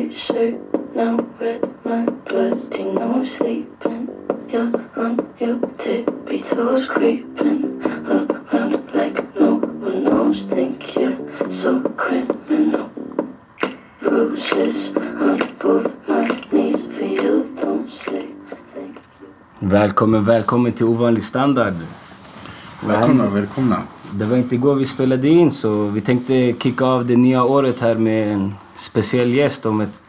white shirt now red my bloody no sleeping. You're on your tippy toes creeping around like no one knows. Think you're so criminal. Bruises on both my knees for you. Don't say thank you. Välkommen, välkommen till Ovanlig Standard. Välkomna, välkomna. Det var inte igår vi spelade in så vi tänkte kicka av det nya året här med en speciell gäst om ett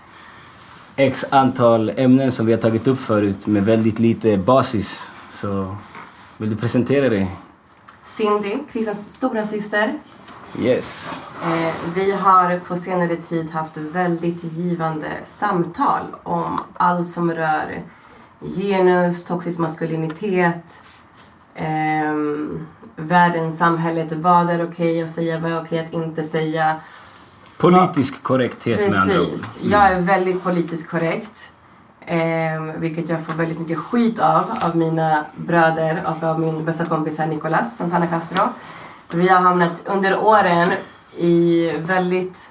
x antal ämnen som vi har tagit upp förut med väldigt lite basis. Så vill du presentera dig? Cindy, Christians stora syster. Yes. Eh, vi har på senare tid haft väldigt givande samtal om allt som rör genus, toxisk maskulinitet, ehm, världen, samhället, vad är okej att säga, vad är okej att inte säga. Politisk korrekthet med andra ord. Precis. Jag är väldigt politiskt korrekt. Eh, vilket jag får väldigt mycket skit av, av mina bröder och av min bästa kompis här Nicolas Santana Castro. Vi har hamnat under åren i väldigt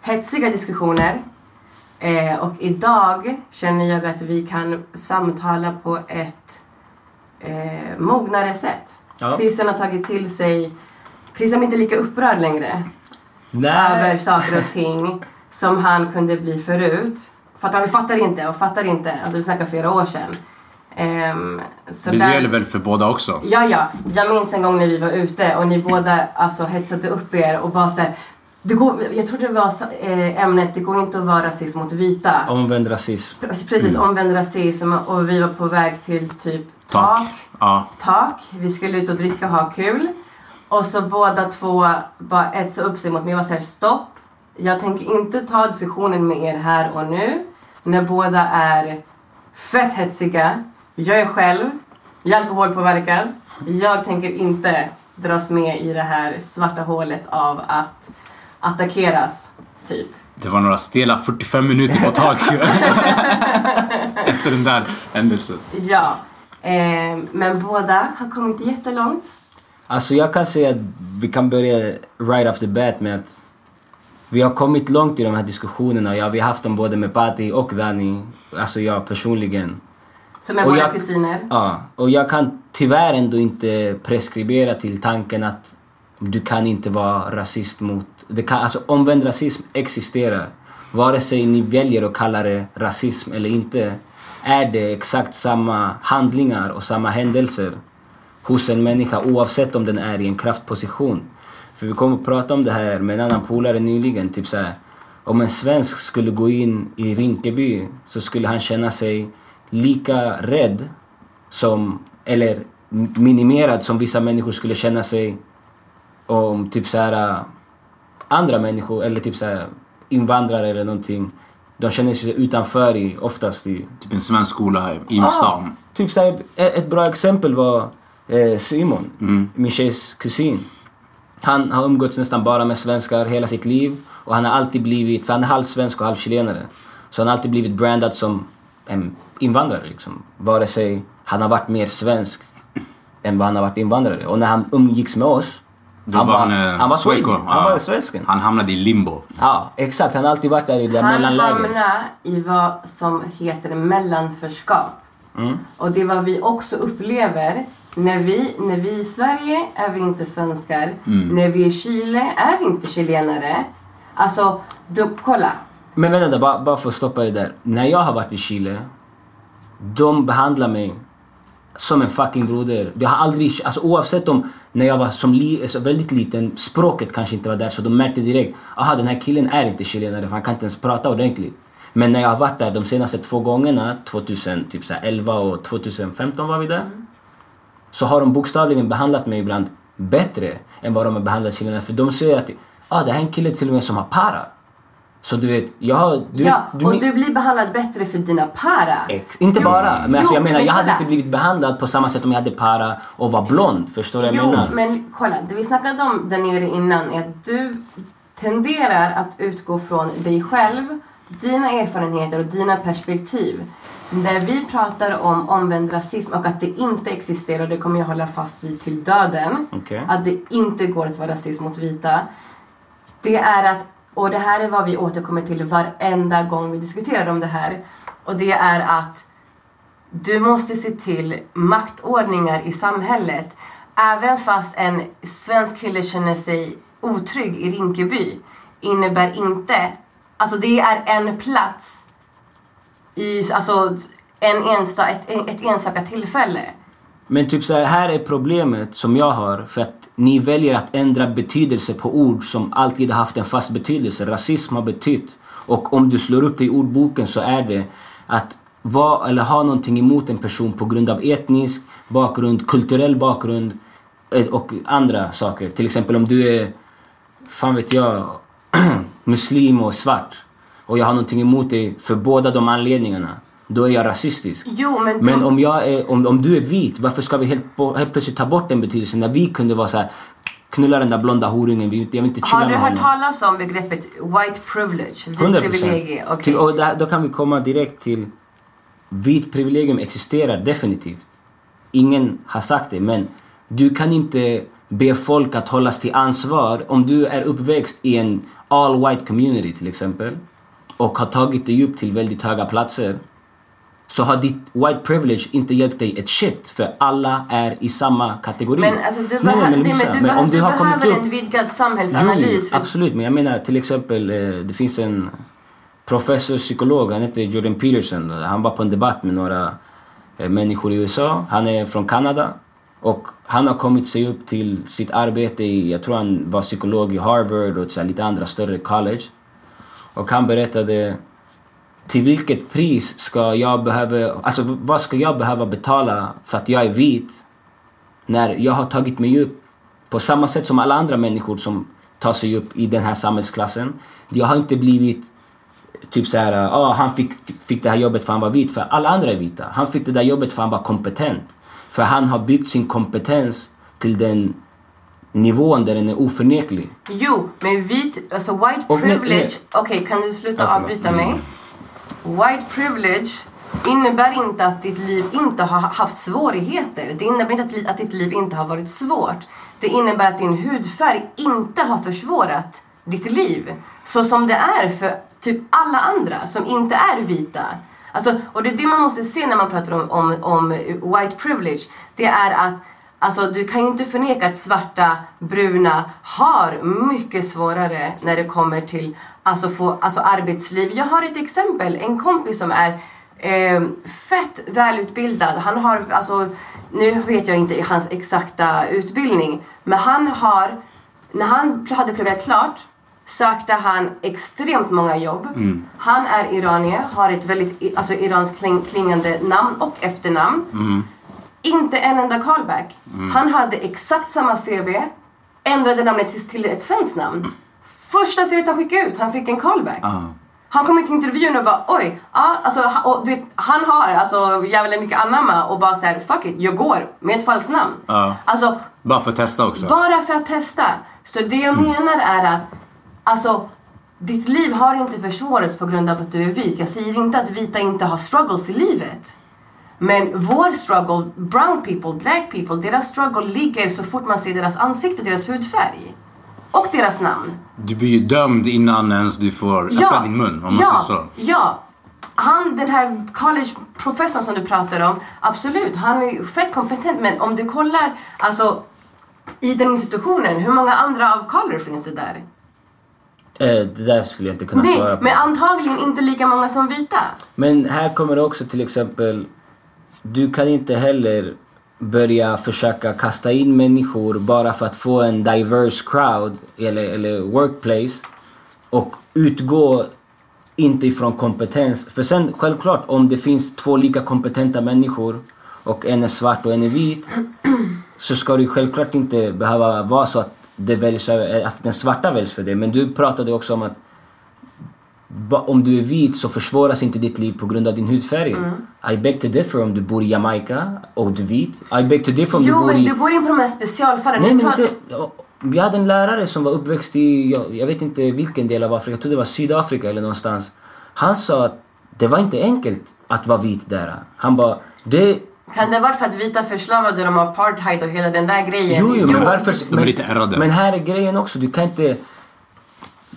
hetsiga diskussioner. Eh, och idag känner jag att vi kan samtala på ett eh, mognare sätt. Ja. Christian har tagit till sig, Christian är inte lika upprörd längre över saker och ting som han kunde bli förut. För att han fattar inte och fattar inte. Alltså vi snackar flera år sedan. Ehm, så Men det där- gäller väl för båda också? Ja, ja. Jag minns en gång när vi var ute och ni båda alltså, hetsade upp er och bara såhär. Det går, jag tror det var eh, ämnet, det går inte att vara rasism mot vita. Omvänd rasism. Precis, omvänd rasism och vi var på väg till typ tak. Tak. Ja. tak. Vi skulle ut och dricka och ha kul. Och så båda två bara etsade upp sig mot mig och var såhär stopp. Jag tänker inte ta diskussionen med er här och nu. När båda är fett hetsiga. Jag är själv. Jag är alkoholpåverkad. Jag tänker inte dras med i det här svarta hålet av att attackeras. Typ. Det var några stela 45 minuter på tak. Efter den där händelsen. Ja. Eh, men båda har kommit jättelångt. Alltså jag kan säga att vi kan börja right off the bat med att vi har kommit långt i de här diskussionerna. Ja, vi har haft dem både med Patti och Dani. Alltså jag personligen. Som är Och våra jag- kusiner. Ja, och jag kan tyvärr ändå inte preskribera till tanken att du kan inte vara rasist mot... Det kan, alltså omvänd rasism existerar. Vare sig ni väljer att kalla det rasism eller inte är det exakt samma handlingar och samma händelser hos en människa oavsett om den är i en kraftposition. För vi kommer att prata om det här med en annan polare nyligen. Typ så här, om en svensk skulle gå in i Rinkeby så skulle han känna sig lika rädd som, eller minimerad som vissa människor skulle känna sig om typ så här andra människor eller typ så här invandrare eller någonting. De känner sig utanför i, oftast i Typ en svensk skola i stan. Typ så här, ett bra exempel var eh, Simon, Mm. min tjejs kusin. Han har umgåtts nästan bara med svenskar hela sitt liv och han har alltid blivit, för han är halvsvensk och halvchilenare. Så han har alltid blivit brandad som en invandrare liksom. Vare sig han har varit mer svensk än vad han har varit invandrare. Och när han umgicks med oss, Då var han, eh, han var svensk. Sweden. Han var svensken. Han hamnade i limbo. Ja, exakt. Han har alltid varit där i det där Han mellanläget. hamnar i vad som heter mellanförskap. Mm. Och det är vad vi också upplever. När vi, när vi är i Sverige är vi inte svenskar. Mm. När vi är i Chile är vi inte chilenare. Alltså, då, kolla. Men vänta, bara, bara för att stoppa det där. När jag har varit i Chile, de behandlar mig som en fucking broder. Jag har aldrig, alltså oavsett om när jag var som li, alltså väldigt liten, språket kanske inte var där så de märkte direkt, aha den här killen är inte chilenare för han kan inte ens prata ordentligt. Men när jag har varit där de senaste två gångerna, 2011 och 2015 var vi där. Så har de bokstavligen behandlat mig ibland bättre än vad de har behandlat chilenare. För de säger att ah, det här är en kille till och med som har para. Så du vet, jag har... Du, ja, du, och du blir behandlad bättre för dina para. Ex- inte Jo, bara, men alltså jo, jag menar men jag hade inte blivit behandlad på samma sätt om jag hade para och var blond. Förstår du vad jag Jo, menar? men kolla. Det vi snackade om där nere innan är att du tenderar att utgå från dig själv, dina erfarenheter och dina perspektiv. När vi pratar om omvänd rasism och att det inte existerar, och det kommer jag hålla fast vid till döden, Okej. att det inte går att vara rasism mot vita. Det är att Och det här är vad vi återkommer till varenda gång vi diskuterar om det här. Och det är att du måste se till maktordningar i samhället. Även fast en svensk kille känner sig otrygg i Rinkeby innebär inte, alltså det är en plats i, alltså en ensta, ett, ett enstaka tillfälle. Men typ så här, här är problemet som jag har för att ni väljer att ändra betydelse på ord som alltid har haft en fast betydelse. Rasism har betytt och om du slår upp det i ordboken så är det att vara eller ha någonting emot en person på grund av etnisk bakgrund, kulturell bakgrund eh, och andra saker. Till exempel om du är, fan vet jag, muslim och svart och jag har någonting emot dig för båda de anledningarna. Då är jag rasistisk. Jo, men, Men om, jag är, om, om du är vit, varför ska vi helt, helt plötsligt ta bort den betydelsen? När vi kunde vara så här, knulla den där blonda horungen, jag vill inte chilla har du med hört honom. talas om begreppet white privilege? Vit 100%. privilegie? Okej. Till, och där, då kan vi komma direkt till vit privilegium existerar definitivt. Ingen har sagt det, men du kan inte be folk att hållas till ansvar om du är uppväxt i en all white community till exempel och har tagit dig upp till väldigt höga platser så har ditt white privilege inte hjälpt dig ett shit för alla är i samma kategori. Men alltså du, Nej, men nej, men du, men om du har behöver upp- en vidgad samhällsanalys. Jo, absolut, men jag menar till exempel eh, det finns en professor psykolog, han heter Jordan Peterson. Han var på en debatt med några eh, människor i USA. Han är från Kanada och han har kommit sig upp till sitt arbete i, jag tror han var psykolog i Harvard och lite andra större college. Och han berättade till vilket pris ska jag behöva, alltså vad ska jag behöva betala för att jag är vit när jag har tagit mig upp på samma sätt som alla andra människor som tar sig upp i den här samhällsklassen. Jag har inte blivit typ så här, ah, han fick, fick det här jobbet för han var vit, för alla andra är vita. Han fick det där jobbet för han var kompetent. För han har byggt sin kompetens till den nivån där den är oförneklig. Jo, men vit, alltså white Och privilege. Okej, kan du sluta Ja, avbryta mig? White privilege innebär inte att ditt liv inte har haft svårigheter. Det innebär inte att, li- att ditt liv inte har varit svårt. Det innebär att din hudfärg inte har försvårat ditt liv. Så som det är för typ alla andra som inte är vita. Alltså, och det är det man måste se när man pratar om, om, om white privilege. Det är att Alltså du kan ju inte förneka att svarta, bruna har mycket svårare när det kommer till alltså, få, alltså, arbetsliv. Jag har ett exempel, en kompis som är eh, fett välutbildad. Han har, alltså, nu vet jag inte hans exakta utbildning, men han har, när han hade pluggat klart sökte han extremt många jobb. Han är iranier, har ett väldigt alltså, iranskt kling, klingande namn och efternamn. Inte en enda callback. Han hade exakt samma CV, ändrade namnet till, till ett svenskt namn. Första CV han skickade ut, han fick en callback. Ah. Han kom till intervjun och bara oj, ja, alltså, och det, han har alltså jävligt mycket anamma och bara säger fuck it, jag går med ett falskt namn. Ja. Alltså, Bara för att testa också. bara för att testa. Så det jag menar är att alltså, ditt liv har inte försvårats på grund av att du är vit. Jag säger inte att vita inte har struggles i livet. Men vår struggle, brown people, black people, deras struggle ligger så fort man ser deras ansikte, deras hudfärg. Och deras namn. Du blir ju dömd innan ens du får öppna din mun om man ja, säger så. Ja. Han, den här college-professorn som du pratar om, absolut, han är fett kompetent. Men om du kollar, alltså i den institutionen, hur många andra av color finns det där? Eh, det där skulle jag inte kunna svara Nej, på. men antagligen inte lika många som vita. Men här kommer det också till exempel, du kan inte heller börja försöka kasta in människor bara för att få en diverse crowd eller, eller workplace och utgå inte ifrån kompetens. För sen självklart om det finns två lika kompetenta människor och en är svart och en är vit så ska det självklart inte behöva vara så att, det väljs, att den svarta väljs för det. Men du pratade också om att om du är vit så försvåras inte ditt liv på grund av din hudfärg. Mm. I beg to differ om du bor i Jamaica och du är vit. I beg to differ om du Jo, bor men i... du går in på de här specialfallen. Nej Du men inte... Vi hade en lärare som var uppväxt i, jag, jag vet inte vilken del av Afrika, jag tror det var Sydafrika eller någonstans. Han sa att det var inte enkelt att vara vit där. Han bara, det... Kan det varit för att vita förslavade dem av apartheid och hela den där grejen? Jo, jo, men varför... De är lite ärrade. Men här är grejen också, du kan inte...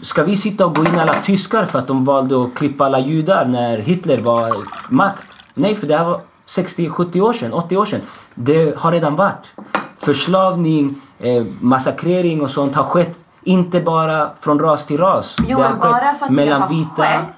Ska vi sitta och gå in alla tyskar för att de valde att klippa alla judar när Hitler var makt? Nej, för det här var 60, 70 år sedan, 80 år sedan. Det har redan varit. Förslavning, eh, massakrering och sånt har skett inte bara från ras till ras. Jo, det har skett mellan vita... skett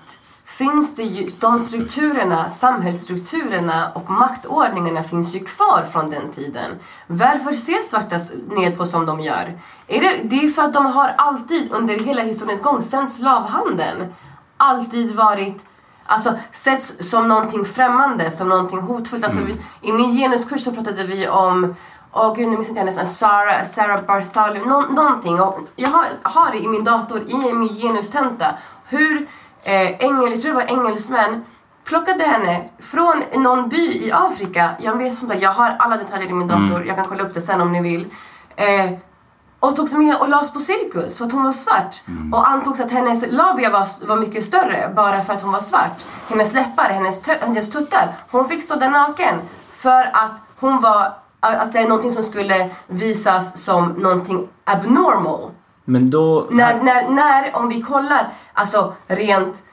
finns det ju, de strukturerna, samhällsstrukturerna och maktordningarna finns ju kvar från den tiden. Varför ses svarta ned på som de gör? Är det, det är för att de har alltid under hela historiens gång, sen slavhandeln, alltid varit Alltså setts som någonting främmande, som någonting hotfullt. Alltså, vi, I min genuskurs så pratade vi om Åh gud, nu minns inte jag nästan. Sarah, Sarah Bartholomew, nå, någonting. Och jag har, har det i min dator, i min genustenta. Hur eh, engel, jag tror det var engelsmän plockade henne från någon by i Afrika. Jag vet sånt där, jag har alla detaljer i min dator. Jag kan kolla upp det sen om ni vill. Eh, och togs med och lades på cirkus för att hon var svart. Och antogs att hennes labia var, var mycket större bara för att hon var svart. Hennes läppar, hennes, hennes tuttar. Hon fick stå där naken för att hon var, alltså någonting som skulle visas som någonting abnormal. Men då... När, när, när, om vi kollar, alltså rent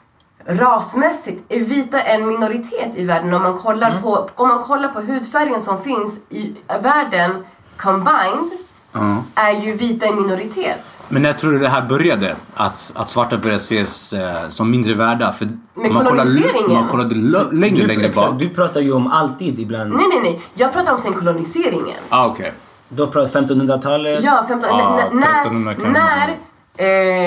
rasmässigt, är vita en minoritet i världen. Om man kollar, på, om man kollar på hudfärgen som finns i världen combined, Ja. är ju vita en minoritet. Men när tror du det här började? Att, att svarta började ses eh, som mindre värda? För Med man kollar, koloniseringen? om man kollade längre, du, längre exakt, bak. du pratar ju om alltid ibland. Nej, nej, nej. Jag pratar om sen koloniseringen. Ah, okej. Då pratar 1500-talet. Ja, 15, Ja, n- när, 1300 kan när,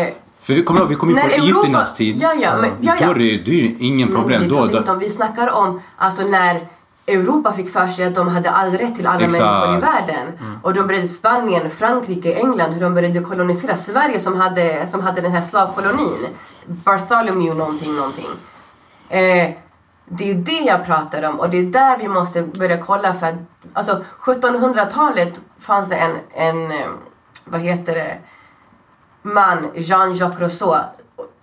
eh, För vi kommer ihåg, vi kom in När på Europa- egyptiernas tid. Ja, ja, men- ja, ja. Då är det, det är ju ingen problem. Men Då, då, inte om, vi snackar om alltså när Europa fick för sig att de hade all rätt till alla Exakt. människor i världen. Och de började Spanien, Frankrike, England, hur de började kolonisera Sverige som hade, som hade den här slavkolonin. Bartholomew någonting, någonting. Eh, det är det jag pratar om och det är där vi måste börja kolla för att alltså 1700-talet fanns det en, en eh, vad heter det, man, Jean-Jacques Rousseau,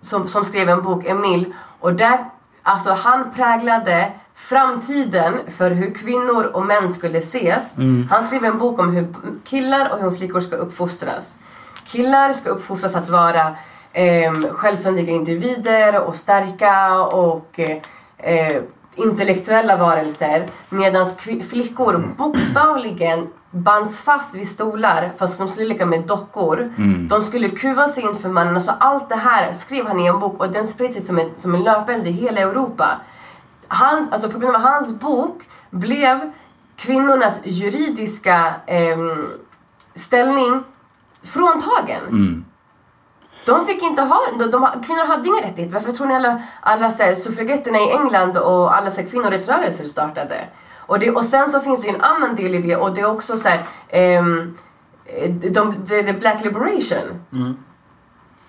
som, som skrev en bok, Emile, och där, alltså han präglade framtiden för hur kvinnor och män skulle ses. Han skrev en bok om hur killar och hur flickor ska uppfostras. Killar ska uppfostras att vara eh, självständiga individer och starka och eh, eh, intellektuella varelser medan flickor bokstavligen bands fast vid stolar för att de skulle leka med dockor. De skulle kuva sig inför mannen. Alltså allt det här skrev han i en bok och den spred sig som, ett, som en löpeld i hela Europa. Hans, alltså på grund av hans bok blev kvinnornas juridiska ehm, ställning fråntagen. De fick inte ha, de, de, kvinnor hade inga rättigheter. Varför tror ni alla, alla så här, suffragetterna i England och alla så här, kvinnorättsrörelser startade? Och, det, och sen så finns det ju en annan del i det och det är också så här, ehm, de, the, the Black Liberation.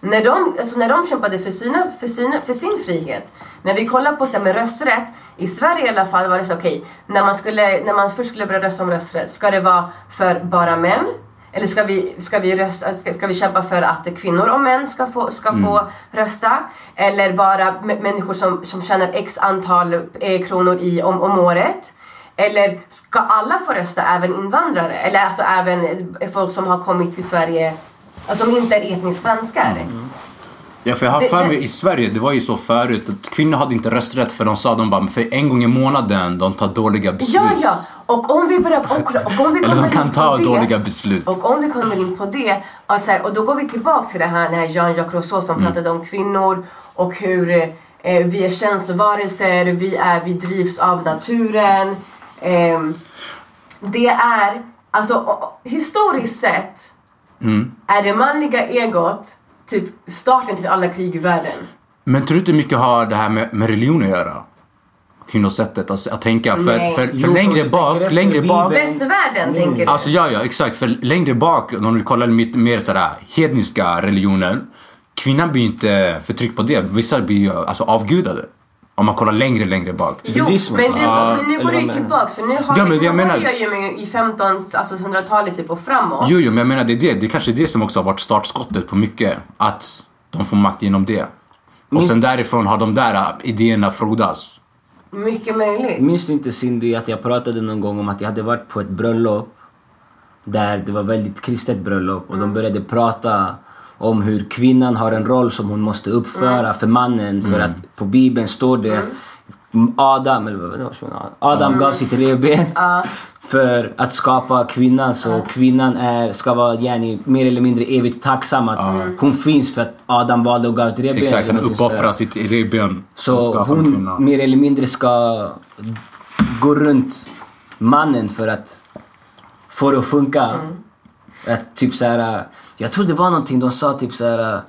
När de, alltså när de kämpade för, sina, för, sina, för sin frihet. När vi kollar på så här, med rösträtt, i Sverige i alla fall var det så okej, när, man skulle, när man först skulle börja rösta om rösträtt, ska det vara för bara män? Eller ska vi, ska vi, rösta, ska, ska vi kämpa för att kvinnor och män ska få, ska få rösta? Eller bara människor som, som tjänar x antal eh, kronor i, om, om året? Eller ska alla få rösta, även invandrare? Eller alltså även folk som har kommit till Sverige, alltså som inte är etniskt svenskar? Ja, för jag har för mig i Sverige, det var ju så förut att kvinnor hade inte rösträtt för de sa de bara för en gång i månaden de tar dåliga beslut. Ja, ja! Och om vi börjar... Och, och om vi Eller de kan ta det, dåliga beslut. Och om vi kommer in på det, och, så här, och då går vi tillbaka till det här, den här Jean-Jacques Rousseau som pratade om kvinnor och hur eh, vi är känslovarelser, vi, är, vi drivs av naturen. Ehm, det är, alltså historiskt sett är det manliga egot typ starten till alla krig i världen. Men tror du inte mycket har det här med, med religion att göra? Kvinnosättet att, att tänka. För, Nej. för, för Jo, längre bak, längre bak. Västvärlden tänker du? Alltså ja, ja exakt. För längre bak, om du kollar lite mer sådär hedniska religioner. Kvinnan blir inte förtryckt på det. Vissa blir ju alltså, avgudade. Om man kollar längre, längre bak. Jo, Buddhism men, du, Ja, men nu går du vad ju tillbaks för nu har Ja, vi, men nu jag menar- ju med i 15, alltså 100-talet typ och framåt. Jo, jo, men jag menar det är det. Det är kanske det som också har varit startskottet på mycket. Att de får makt genom det. Och sen därifrån har de där äh, idéerna frodas. Mycket möjligt. Minns du inte Cindy att jag pratade någon gång om att jag hade varit på ett bröllop där det var väldigt kristet bröllop och de började prata om hur kvinnan har en roll som hon måste uppföra för mannen. För att på bibeln står det att Adam, eller vad var, Adam gav sitt revben för att skapa kvinnan så kvinnan är, ska vara yani, mer eller mindre evigt tacksam att hon finns för att Adam valde att gav ett revben. Exakt, han uppoffrar sitt revben. Så hon mer eller mindre ska gå runt mannen för att få det att funka. Mm. Att typ så här, jag tror det var någonting de sa typ så här.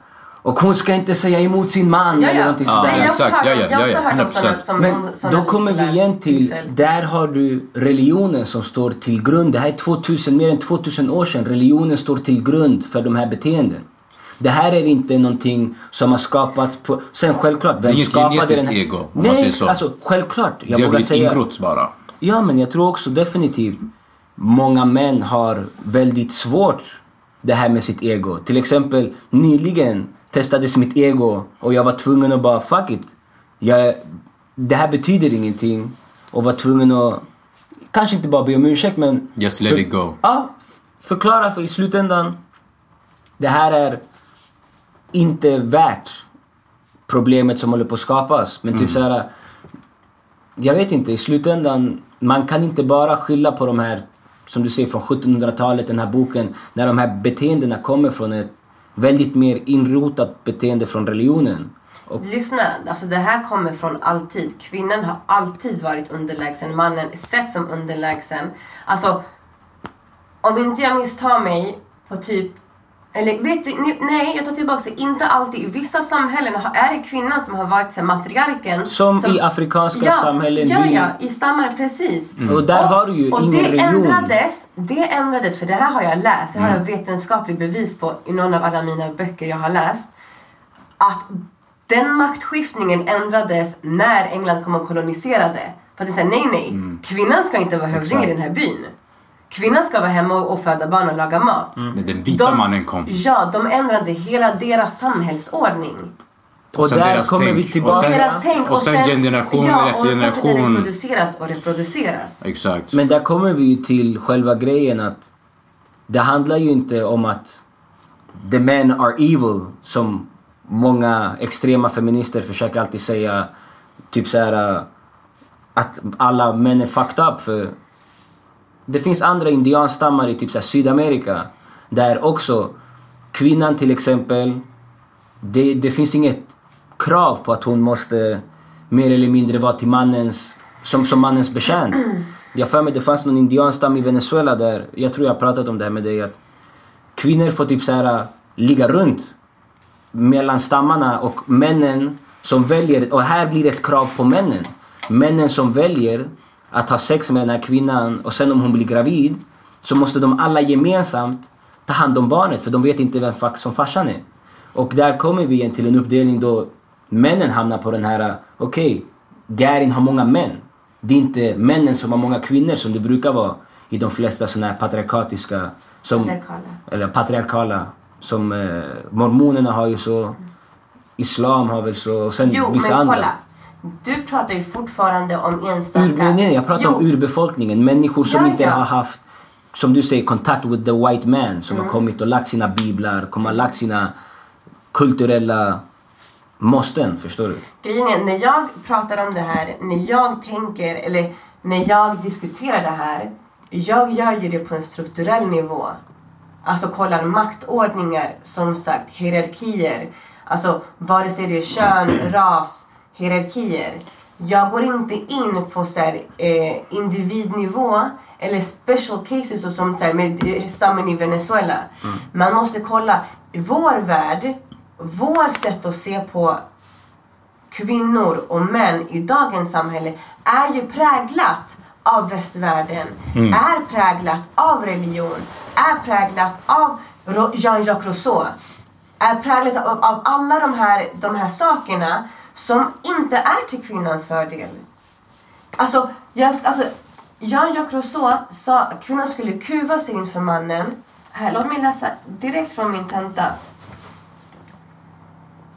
Och hon ska inte säga emot sin man Ja, eller ja. någonting Ja, sådär. Nej, jag har också exakt. Ja, ja, jag har också ja, ja, hört om sådana 100%. som Men då kommer vi igen till, där har du religionen som står till grund. Det här är 2000, mer än 2000 år sedan. Religionen står till grund för de här beteenden. Det här är inte någonting som har skapats på... Sen självklart, vem Det är skapade genetiskt den ego, om man Nej, säger så. alltså självklart. Jag Det har blivit ingrott bara. Ja, men jag tror också definitivt många män har väldigt svårt det här med sitt ego. Till exempel nyligen testades mitt ego och jag var tvungen att bara fuck it. Jag, det här betyder ingenting och var tvungen att kanske inte bara be om ursäkt men Just let it go. Ja, förklara för i slutändan det här är inte värt problemet som håller på att skapas. Men typ så här, jag vet inte, i slutändan, man kan inte bara skylla på de här, som du säger från 1700-talet, den här boken, när de här beteendena kommer från ett väldigt mer inrotat beteende från religionen. Och, Lyssna, alltså det här kommer från alltid. Kvinnan har alltid varit underlägsen, mannen är sett som underlägsen. Alltså, om inte jag misstar mig på typ eller vet du, nej jag tar tillbaka det. Inte alltid. I vissa samhällen är det kvinnan som har varit här, matriarken. Som i afrikanska ja, samhällen, Ja, ja, i stammar precis. och där har du ju och ingen det religion. ändrades, det ändrades, för det här har jag läst, det har Mm. jag vetenskapligt bevis på i någon av alla mina böcker jag har läst. Att den maktskiftningen ändrades när England kom och koloniserade. För att är såhär, nej nej, Mm. kvinnan ska inte vara hövding i den här byn. Kvinnan ska vara hemma och, och föda barn och laga mat. När den vita De- mannen kom. Ja, de ändrade hela deras samhällsordning. Och sen där deras kommer tänk. vi Och tillbaka. sen- Deras tänk och sen generation ja, efter och generation. reproduceras och reproduceras. Exakt. Men där kommer vi ju till själva grejen att det handlar ju inte om att the men are evil som många extrema feminister försöker alltid säga. Typ så här äh, att alla män är fucked up för det finns andra indianstammar i typ så Sydamerika där också kvinnan till exempel det, det finns inget krav på att hon måste mer eller mindre vara till mannens, som, som mannens betjänt. Jag för mig det fanns någon indianstam i Venezuela där, jag tror jag har pratat om det här med dig, att kvinnor får typ så här ligga runt mellan stammarna och männen som väljer, och här blir det ett krav på männen. Männen som väljer att ha sex med den här kvinnan och sen om hon blir gravid så måste de alla gemensamt ta hand om barnet för de vet inte vem som farsan är. Och där kommer vi till en uppdelning då männen hamnar på den här, okej, Garin har många män. Det är inte männen som har många kvinnor som det brukar vara i de flesta sådana här patriarkatiska, som, Patriarkala. eller patriarkala, som eh, mormonerna har ju så, islam har väl så, och sen Jo, vissa men andra. kolla. Du pratar ju fortfarande om enstaka... Ur, nej, nej, jag pratar om Jo, urbefolkningen. Människor som Ja, inte ja. har haft, som du säger, kontakt with the white man. Som Mm. har kommit och lagt sina biblar, kommer ha lagt sina kulturella måsten. Förstår du? Grejen är, när jag pratar om det här, när jag tänker, eller när jag diskuterar det här, jag gör ju det på en strukturell nivå. Alltså kollar maktordningar, som sagt, hierarkier. Alltså vare sig det är kön, ras, hierarkier. Jag går inte in på så här, eh, individnivå eller special cases och som så här, med eh, stammen i Venezuela. Man måste kolla vår värld, vår sätt att se på kvinnor och män i dagens samhälle är ju präglat av västvärlden, är präglat av religion, är präglat av Jean-Jacques Rousseau, är präglat av, av alla de här, de här sakerna som inte är till kvinnans fördel. Alltså, jag, alltså Jean-Jacques Rousseau sa att kvinnan skulle kuva sig inför mannen. Här, låt mig läsa direkt från min tenta.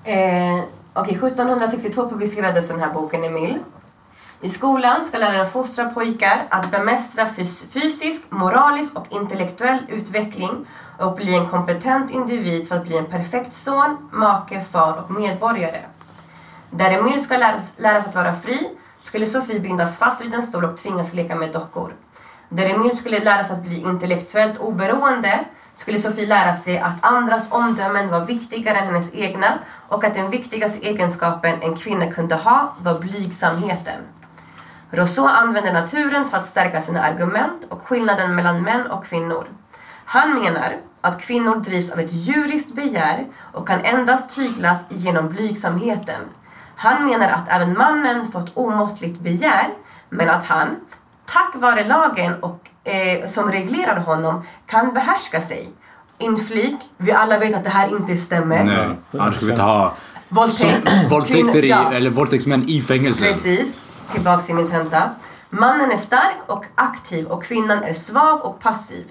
Eh, Okej, 1762 publicerades den här boken, Emil. I skolan ska läraren fostra pojkar att bemästra fys- fysisk, moralisk och intellektuell utveckling och bli en kompetent individ för att bli en perfekt son, make, far och medborgare. Där Emil ska läras, läras att vara fri skulle Sofie bindas fast vid en stol och tvingas leka med dockor. Där Emil skulle lära sig att bli intellektuellt oberoende skulle Sofie lära sig att andras omdömen var viktigare än hennes egna och att den viktigaste egenskapen en kvinna kunde ha var blygsamheten. Rousseau använder naturen för att stärka sina argument och skillnaden mellan män och kvinnor. Han menar att kvinnor drivs av ett djuriskt begär och kan endast tyglas genom blygsamheten. Han menar att även mannen fått omåttligt begär, men att han, tack vare lagen och, eh, som reglerar honom, kan behärska sig. Inflik, vi alla vet att det här inte stämmer. Nej, annars skulle vi inte ha Våldtäkt. våldtäkter i, Ja. eller våldtäktsmän i fängelse. Precis. Tillbaks till min tenta. Mannen är stark och aktiv och kvinnan är svag och passiv.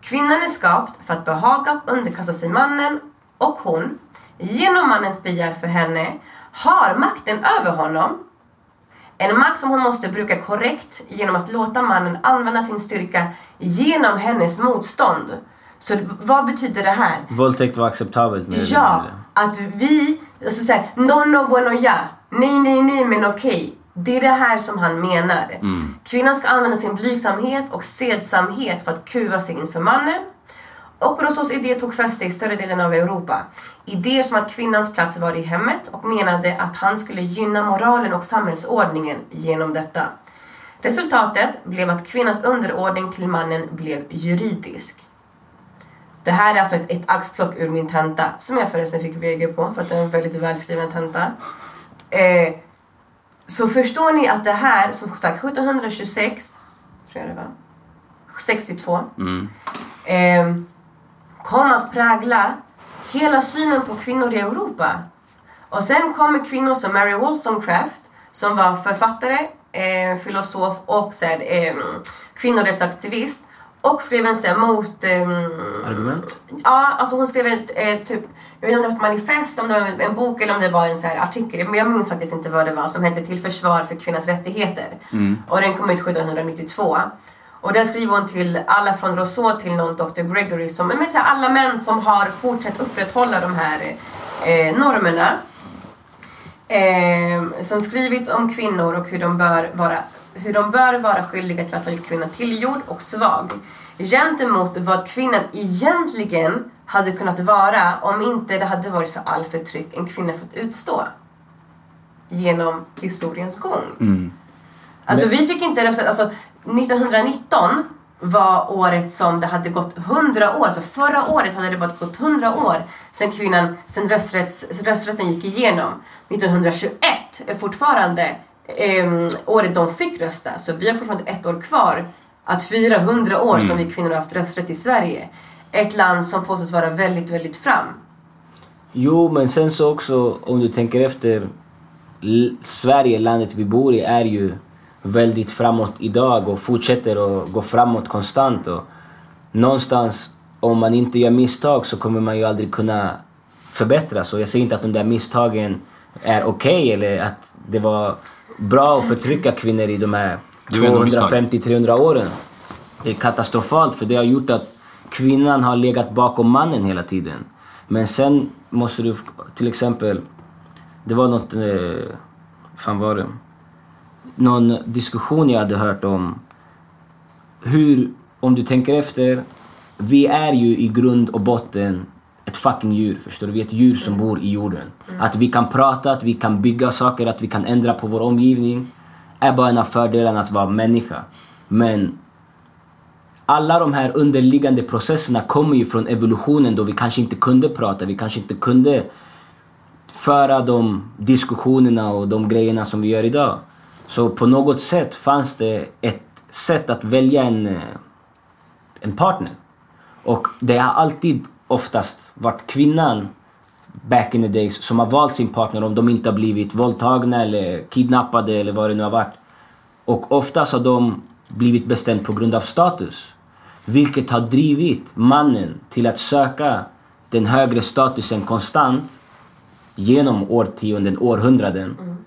Kvinnan är skapt för att behaga och underkasta sig mannen och hon, genom mannens begär för henne, har makten över honom. En makt som hon måste bruka korrekt genom att låta mannen använda sin styrka genom hennes motstånd. Så vad betyder det här? Våldtäkt var acceptabelt med Ja, att vi, alltså såhär, no no bueno ja, nej nej nej men okej. Det är det här som han menar. Kvinnan ska använda sin blygsamhet och sedsamhet för att kuva sig inför mannen. Och Rousseaus idé tog fäste i större delen av Europa. Idéer som att kvinnans plats var i hemmet och menade att han skulle gynna moralen och samhällsordningen genom detta. Resultatet blev att kvinnans underordning till mannen blev juridisk. Det här är alltså ett, ett axplock ur min tenta som jag förresten fick VG på för att det är en väldigt välskriven tenta. Eh, så förstår ni att det här, som sagt 1726, tror jag det var, 62, eh, kom att prägla hela synen på kvinnor i Europa. Och sen kommer kvinnor som Mary Wollstonecraft som var författare, eh, filosof och så här, eh, kvinnorättsaktivist och skrev en så här, mot... ehm, Argument? Ja, alltså hon skrev ett eh, typ, jag vet inte om det var ett manifest, om det var en bok eller om det var en så här artikel, men jag minns faktiskt inte vad det var, som hette Till försvar för kvinnans rättigheter. Och den kom ut 1792. Och där skriver hon till alla från Rousseau till någon Dr. Gregory, som, men så här, alla män som har fortsatt upprätthålla de här eh, normerna. Eh, som skrivit om kvinnor och hur de bör vara hur de bör vara skyldiga till att ha gjort kvinnan tillgjord och svag gentemot vad kvinnan egentligen hade kunnat vara om inte det hade varit för all förtryck en kvinna fått utstå genom historiens gång. Alltså vi fick inte rösta, alltså 1919 var året som det hade gått 100 år, alltså förra året hade det bara gått 100 år sen kvinnan, sen rösträtts, rösträtten gick igenom. 1921 är fortfarande ehm, året de fick rösta, så vi har fortfarande ett år kvar att fira 100 år som vi kvinnor har haft rösträtt i Sverige. Ett land som påstås vara väldigt, väldigt fram. Jo, men sen så också om du tänker efter. Sverige, landet vi bor i, är ju väldigt framåt idag och fortsätter att gå framåt konstant. Och någonstans, om man inte gör misstag så kommer man ju aldrig kunna förbättras. Och jag säger inte att de där misstagen är okej eller att det var bra att förtrycka kvinnor i de här Det var ändå misstag. 250-300 åren. Det är katastrofalt för det har gjort att kvinnan har legat bakom mannen hela tiden. Men sen måste du till exempel... Det var något... Eh, fan var det? Någon diskussion jag hade hört om hur, om du tänker efter, vi är ju i grund och botten ett fucking djur. Förstår du? Vi är ett djur som bor i jorden. Att vi kan prata, att vi kan bygga saker, att vi kan ändra på vår omgivning är bara en av fördelarna att vara människa. Men alla de här underliggande processerna kommer ju från evolutionen då vi kanske inte kunde prata, vi kanske inte kunde föra de diskussionerna och de grejerna som vi gör idag. Så på något sätt fanns det ett sätt att välja en, eh, en partner. Och det har alltid oftast varit kvinnan back in the days som har valt sin partner om de inte har blivit våldtagna eller kidnappade eller vad det nu har varit. Och oftast har de blivit bestämda på grund av status. Vilket har drivit mannen till att söka den högre statusen konstant genom årtionden, århundraden. Mm.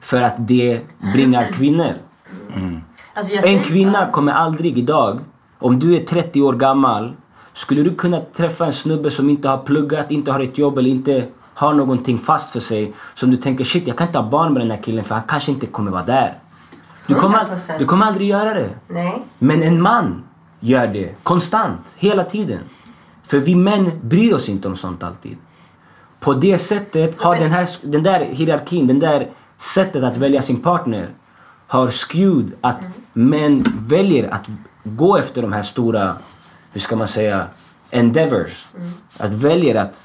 För att det bringar kvinnor. Alltså jag En kvinna kommer aldrig idag, om du är 30 år gammal, skulle du kunna träffa en snubbe som inte har pluggat, inte har ett jobb eller inte har någonting fast för sig. Som du tänker shit jag kan inte ha barn med den här killen för han kanske inte kommer vara där. Du kommer, 100%. du kommer aldrig göra det. Nej. Men en man gör det konstant, hela tiden. För vi män bryr oss inte om sånt alltid. På det sättet har den, här, den där hierarkin, den där sättet att välja sin partner har skewed att män väljer att gå efter de här stora, hur ska man säga, endeavors. Att väljer att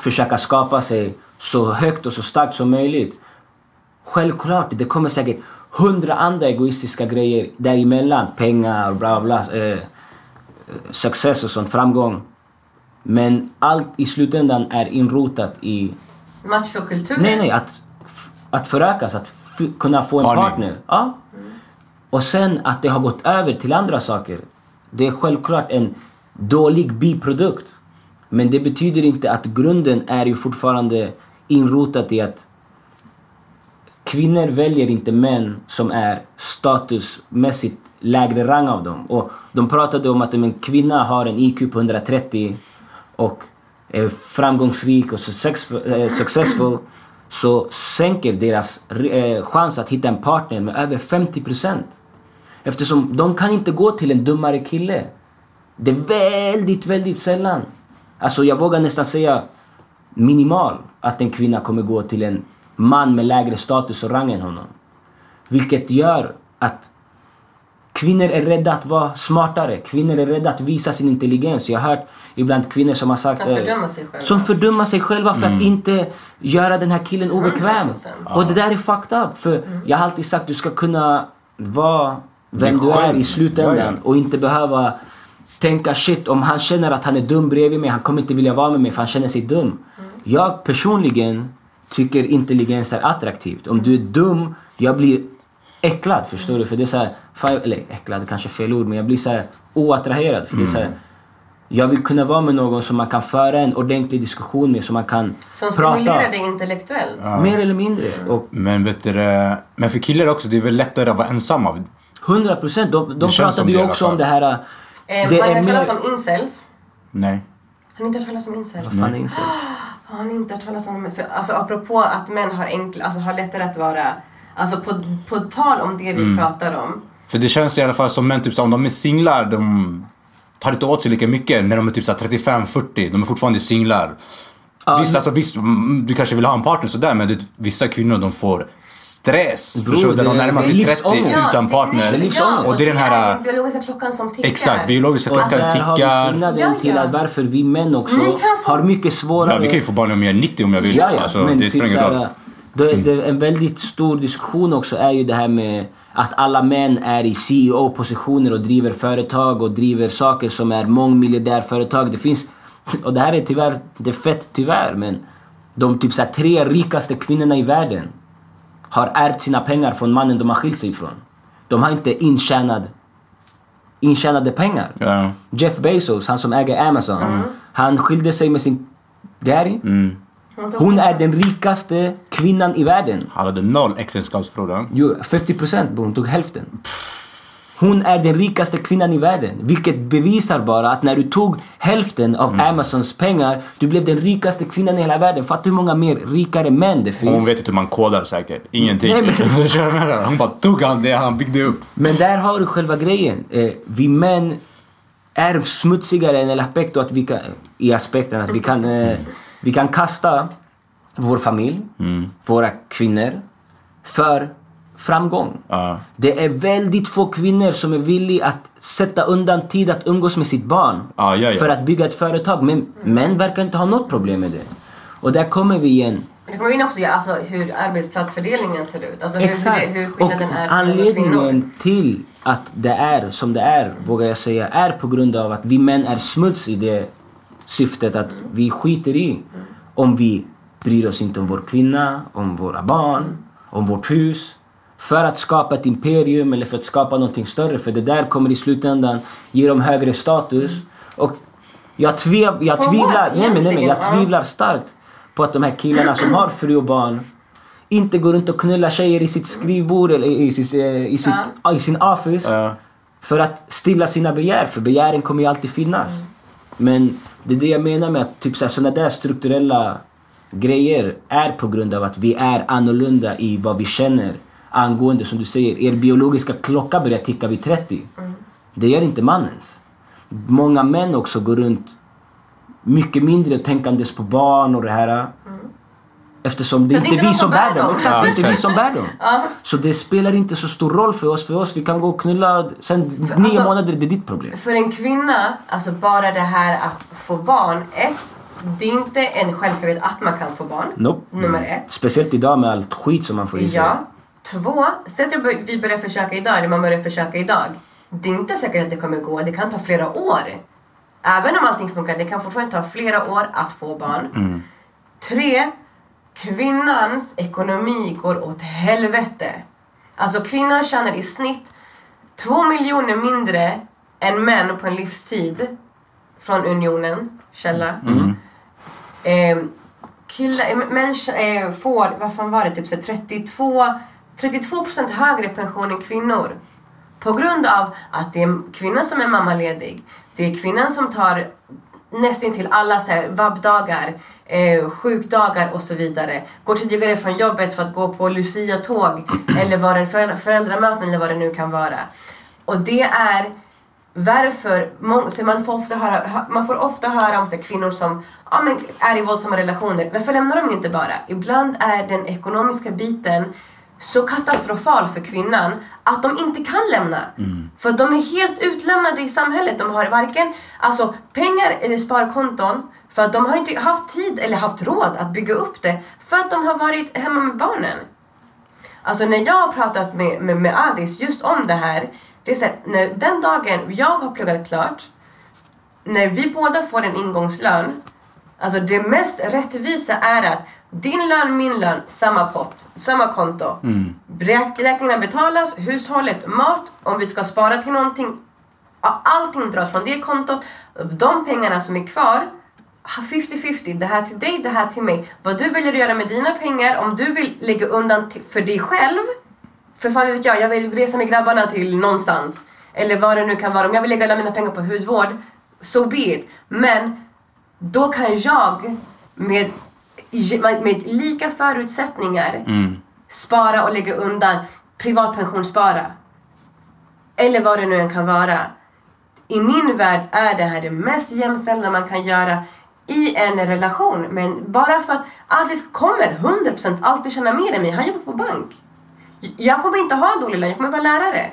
försöka skapa sig så högt och så starkt som möjligt. Självklart, det kommer säkert hundra andra egoistiska grejer däremellan. Pengar bla bla. Eh, success och sånt, framgång. Men allt i slutändan är inrotat i... Machokulturen. Nej, nej, att, att förökas, att kunna få en Partner. partner. Ja. Och sen att det har gått över till andra saker. Det är självklart en dålig biprodukt. Men det betyder inte att grunden är ju fortfarande inrotat i att kvinnor väljer inte män som är statusmässigt lägre rang av dem. Och de pratade om att en kvinna har en IQ på 130 och är framgångsrik och eh, successful så sänker deras eh, chans att hitta en partner med över 50%. Eftersom de kan inte gå till en dummare kille. Det är väldigt, väldigt sällan. Alltså jag vågar nästan säga minimal att en kvinna kommer gå till en man med lägre status och rang än honom. Vilket gör att kvinnor är rädda att vara smartare. Kvinnor är rädda att visa sin intelligens. Jag har hört ibland kvinnor som har sagt... Som eh, fördömer sig själva. Som fördömer sig själva för att inte göra den här killen obekväm. 100%. Och det där är fucked up. För jag har alltid sagt du ska kunna vara vem du är i slutändan. Och inte behöva tänka shit om han känner att han är dum bredvid mig, han kommer inte vilja vara med mig för han känner sig dum. Jag personligen tycker intelligens är attraktivt. Om du är dum, jag blir äcklad förstår du? För det är så här, fan, eller äcklad är kanske fel ord men jag blir så här oattraherad. För det är så här, jag vill kunna vara med någon som man kan föra en ordentlig diskussion med, som man kan Som prata. stimulerar dig intellektuellt. Mer eller mindre. Och Men vet du, men för killar också, det är väl lättare att vara ensamma. 100 procent. De, de som pratade ju också om det här... Eh, det har ni hört talas om incels? Nej. Har ni inte hört talas om incels? Vad fan är incels? Har ni inte hört talas om det? För, alltså apropå att män har, enkla, alltså, har lättare att vara... Alltså på, på tal om det vi Mm. pratar om. För det känns i alla fall som män, typ, så om de är singlar, de tar inte åt sig lika mycket när de är typ 35-40. De är fortfarande singlar. Ja, visst, men- alltså, visst, mm, du kanske vill ha en partner sådär men det, vissa kvinnor de får stress. Bro, Förstår du? När de närmar sig 30 livsångest. utan partner. Det är livsångest. Och det är den här... den biologiska klockan som tickar. Exakt, biologiska Och klockan där har vi tickar. skillnaden Ja, ja. till att varför vi män också få- har mycket svårare... Ja, vi kan ju få barn om jag är 90 om jag vill. Ja, ja. Alltså, men det spelar ingen roll. Är det en väldigt stor diskussion också är ju det här med att alla män är i CEO-positioner och driver företag och driver saker som är mångmiljardärföretag. Det finns, och det här är tyvärr, det är fett tyvärr, men de typ så här, tre rikaste kvinnorna i världen har ärvt sina pengar från mannen de har skilt sig ifrån. De har inte intjänad, intjänade pengar. Ja. Jeff Bezos, han som äger Amazon, han skilde sig med sin Gary. Hon är den rikaste kvinnan i världen. Han hade noll äktenskapsförhållanden. Jo, 50% bror, hon tog hälften. Hon är den rikaste kvinnan i världen. Vilket bevisar bara att när du tog hälften av Amazons pengar, du blev den rikaste kvinnan i hela världen. Fattar du hur många mer rikare män det finns? Hon vet inte hur man kodar säkert. Ingenting. Nej, men- Hon bara tog han det han byggde upp. Men där har du själva grejen. Eh, vi män är smutsigare än El att vi kan, i aspekten att vi kan, eh, vi kan kasta vår familj, våra kvinnor, för framgång. Ja. Det är väldigt få kvinnor som är villiga att sätta undan tid att umgås med sitt barn Ja, ja, ja. för att bygga ett företag. Men män verkar inte ha något problem med det. Och där kommer vi igen. Det kommer in också ja, alltså, hur arbetsplatsfördelningen ser ut. Alltså hur, hur, Exakt. hur Och skillnaden är och kvinnor. anledningen till att det är som det är, vågar jag säga, är på grund av att vi män är smuts i det syftet att vi skiter i om vi bryr oss inte om vår kvinna, om våra barn, om vårt hus. För att skapa ett imperium eller för att skapa någonting större. För det där kommer i slutändan ge dem högre status. Och jag, tvev, jag tvivlar, nej, men, nej, men, jag? Ja. tvivlar starkt på att de här killarna som har fru och barn inte gå runt och knulla tjejer i sitt skrivbord eller i, sitt, eh, i, sitt, i sin office. Ja. För att stilla sina begär, för begären kommer ju alltid finnas. Men det är det jag menar med att typ sådana där strukturella grejer är på grund av att vi är annorlunda i vad vi känner angående, som du säger, er biologiska klocka börjar ticka vid 30. Det gör inte mannens. Många män också går runt mycket mindre tänkandes på barn och det här. Eftersom det För det är inte är vi som bär dem. Exakt, det är inte vi som bär dem. Så det spelar inte så stor roll för oss. För oss, vi kan gå och knulla. Sen nio alltså- månader, det är ditt problem. För en kvinna, alltså bara det här att få barn. Ett, det är inte en självklarhet att man kan få barn. Nope. Nummer ett. Speciellt idag med allt skit som man får i sig. Ja. Två, säg att bör- vi börjar försöka idag, eller man börjar försöka idag. Det är inte säkert att det kommer gå, det kan ta flera år. Även om allting funkar, det kan fortfarande ta flera år att få barn. Tre, kvinnans ekonomi går åt helvete. Alltså kvinnan tjänar i snitt två miljoner mindre än män på en livstid. Från Unionen, källa. Ehm, eh, killar, eh, män eh, får, vad fan var det, typ så 32, 32% högre pension än kvinnor. På grund av att det är kvinnan som är mammaledig. Det är kvinnan som tar nästan till alla så här, vabbdagar, eh, sjukdagar och så vidare. Går tidigare från jobbet för att gå på Lucia-tåg eller vad det, föräldramöten eller vad det nu kan vara. Och det är varför, så man, får ofta höra, hö- man får ofta höra om så kvinnor som ja, men, är i våldsamma relationer. Varför lämnar de inte bara? Ibland är den ekonomiska biten så katastrofal för kvinnan att de inte kan lämna. För de är helt utlämnade i samhället. De har varken alltså, pengar eller sparkonton för att de har inte haft tid eller haft råd att bygga upp det för att de har varit hemma med barnen. Alltså när jag har pratat med, med, med Adis just om det här. Det är så här, när den dagen jag har pluggat klart. När vi båda får en ingångslön. Alltså det mest rättvisa är att din lön, min lön, samma pott, samma konto. Räk- Räkningarna betalas, hushållet, mat, om vi ska spara till någonting. Allting dras från det kontot. De pengarna som är kvar 50-50, det här till dig, det här till mig. Vad du väljer att göra med dina pengar, om du vill lägga undan för dig själv. För fan vet jag, jag vill resa med grabbarna till någonstans. Eller vad det nu kan vara. Om jag vill lägga alla mina pengar på hudvård, so be it. Men då kan jag med, med lika förutsättningar spara och lägga undan, privatpensionsspara. Eller vad det nu än kan vara. I min värld är det här det mest jämställda man kan göra i en relation. Men bara för att Alice kommer 100% alltid tjäna mer än mig. Han jobbar på bank. Jag kommer inte ha en dålig lön, jag kommer vara lärare.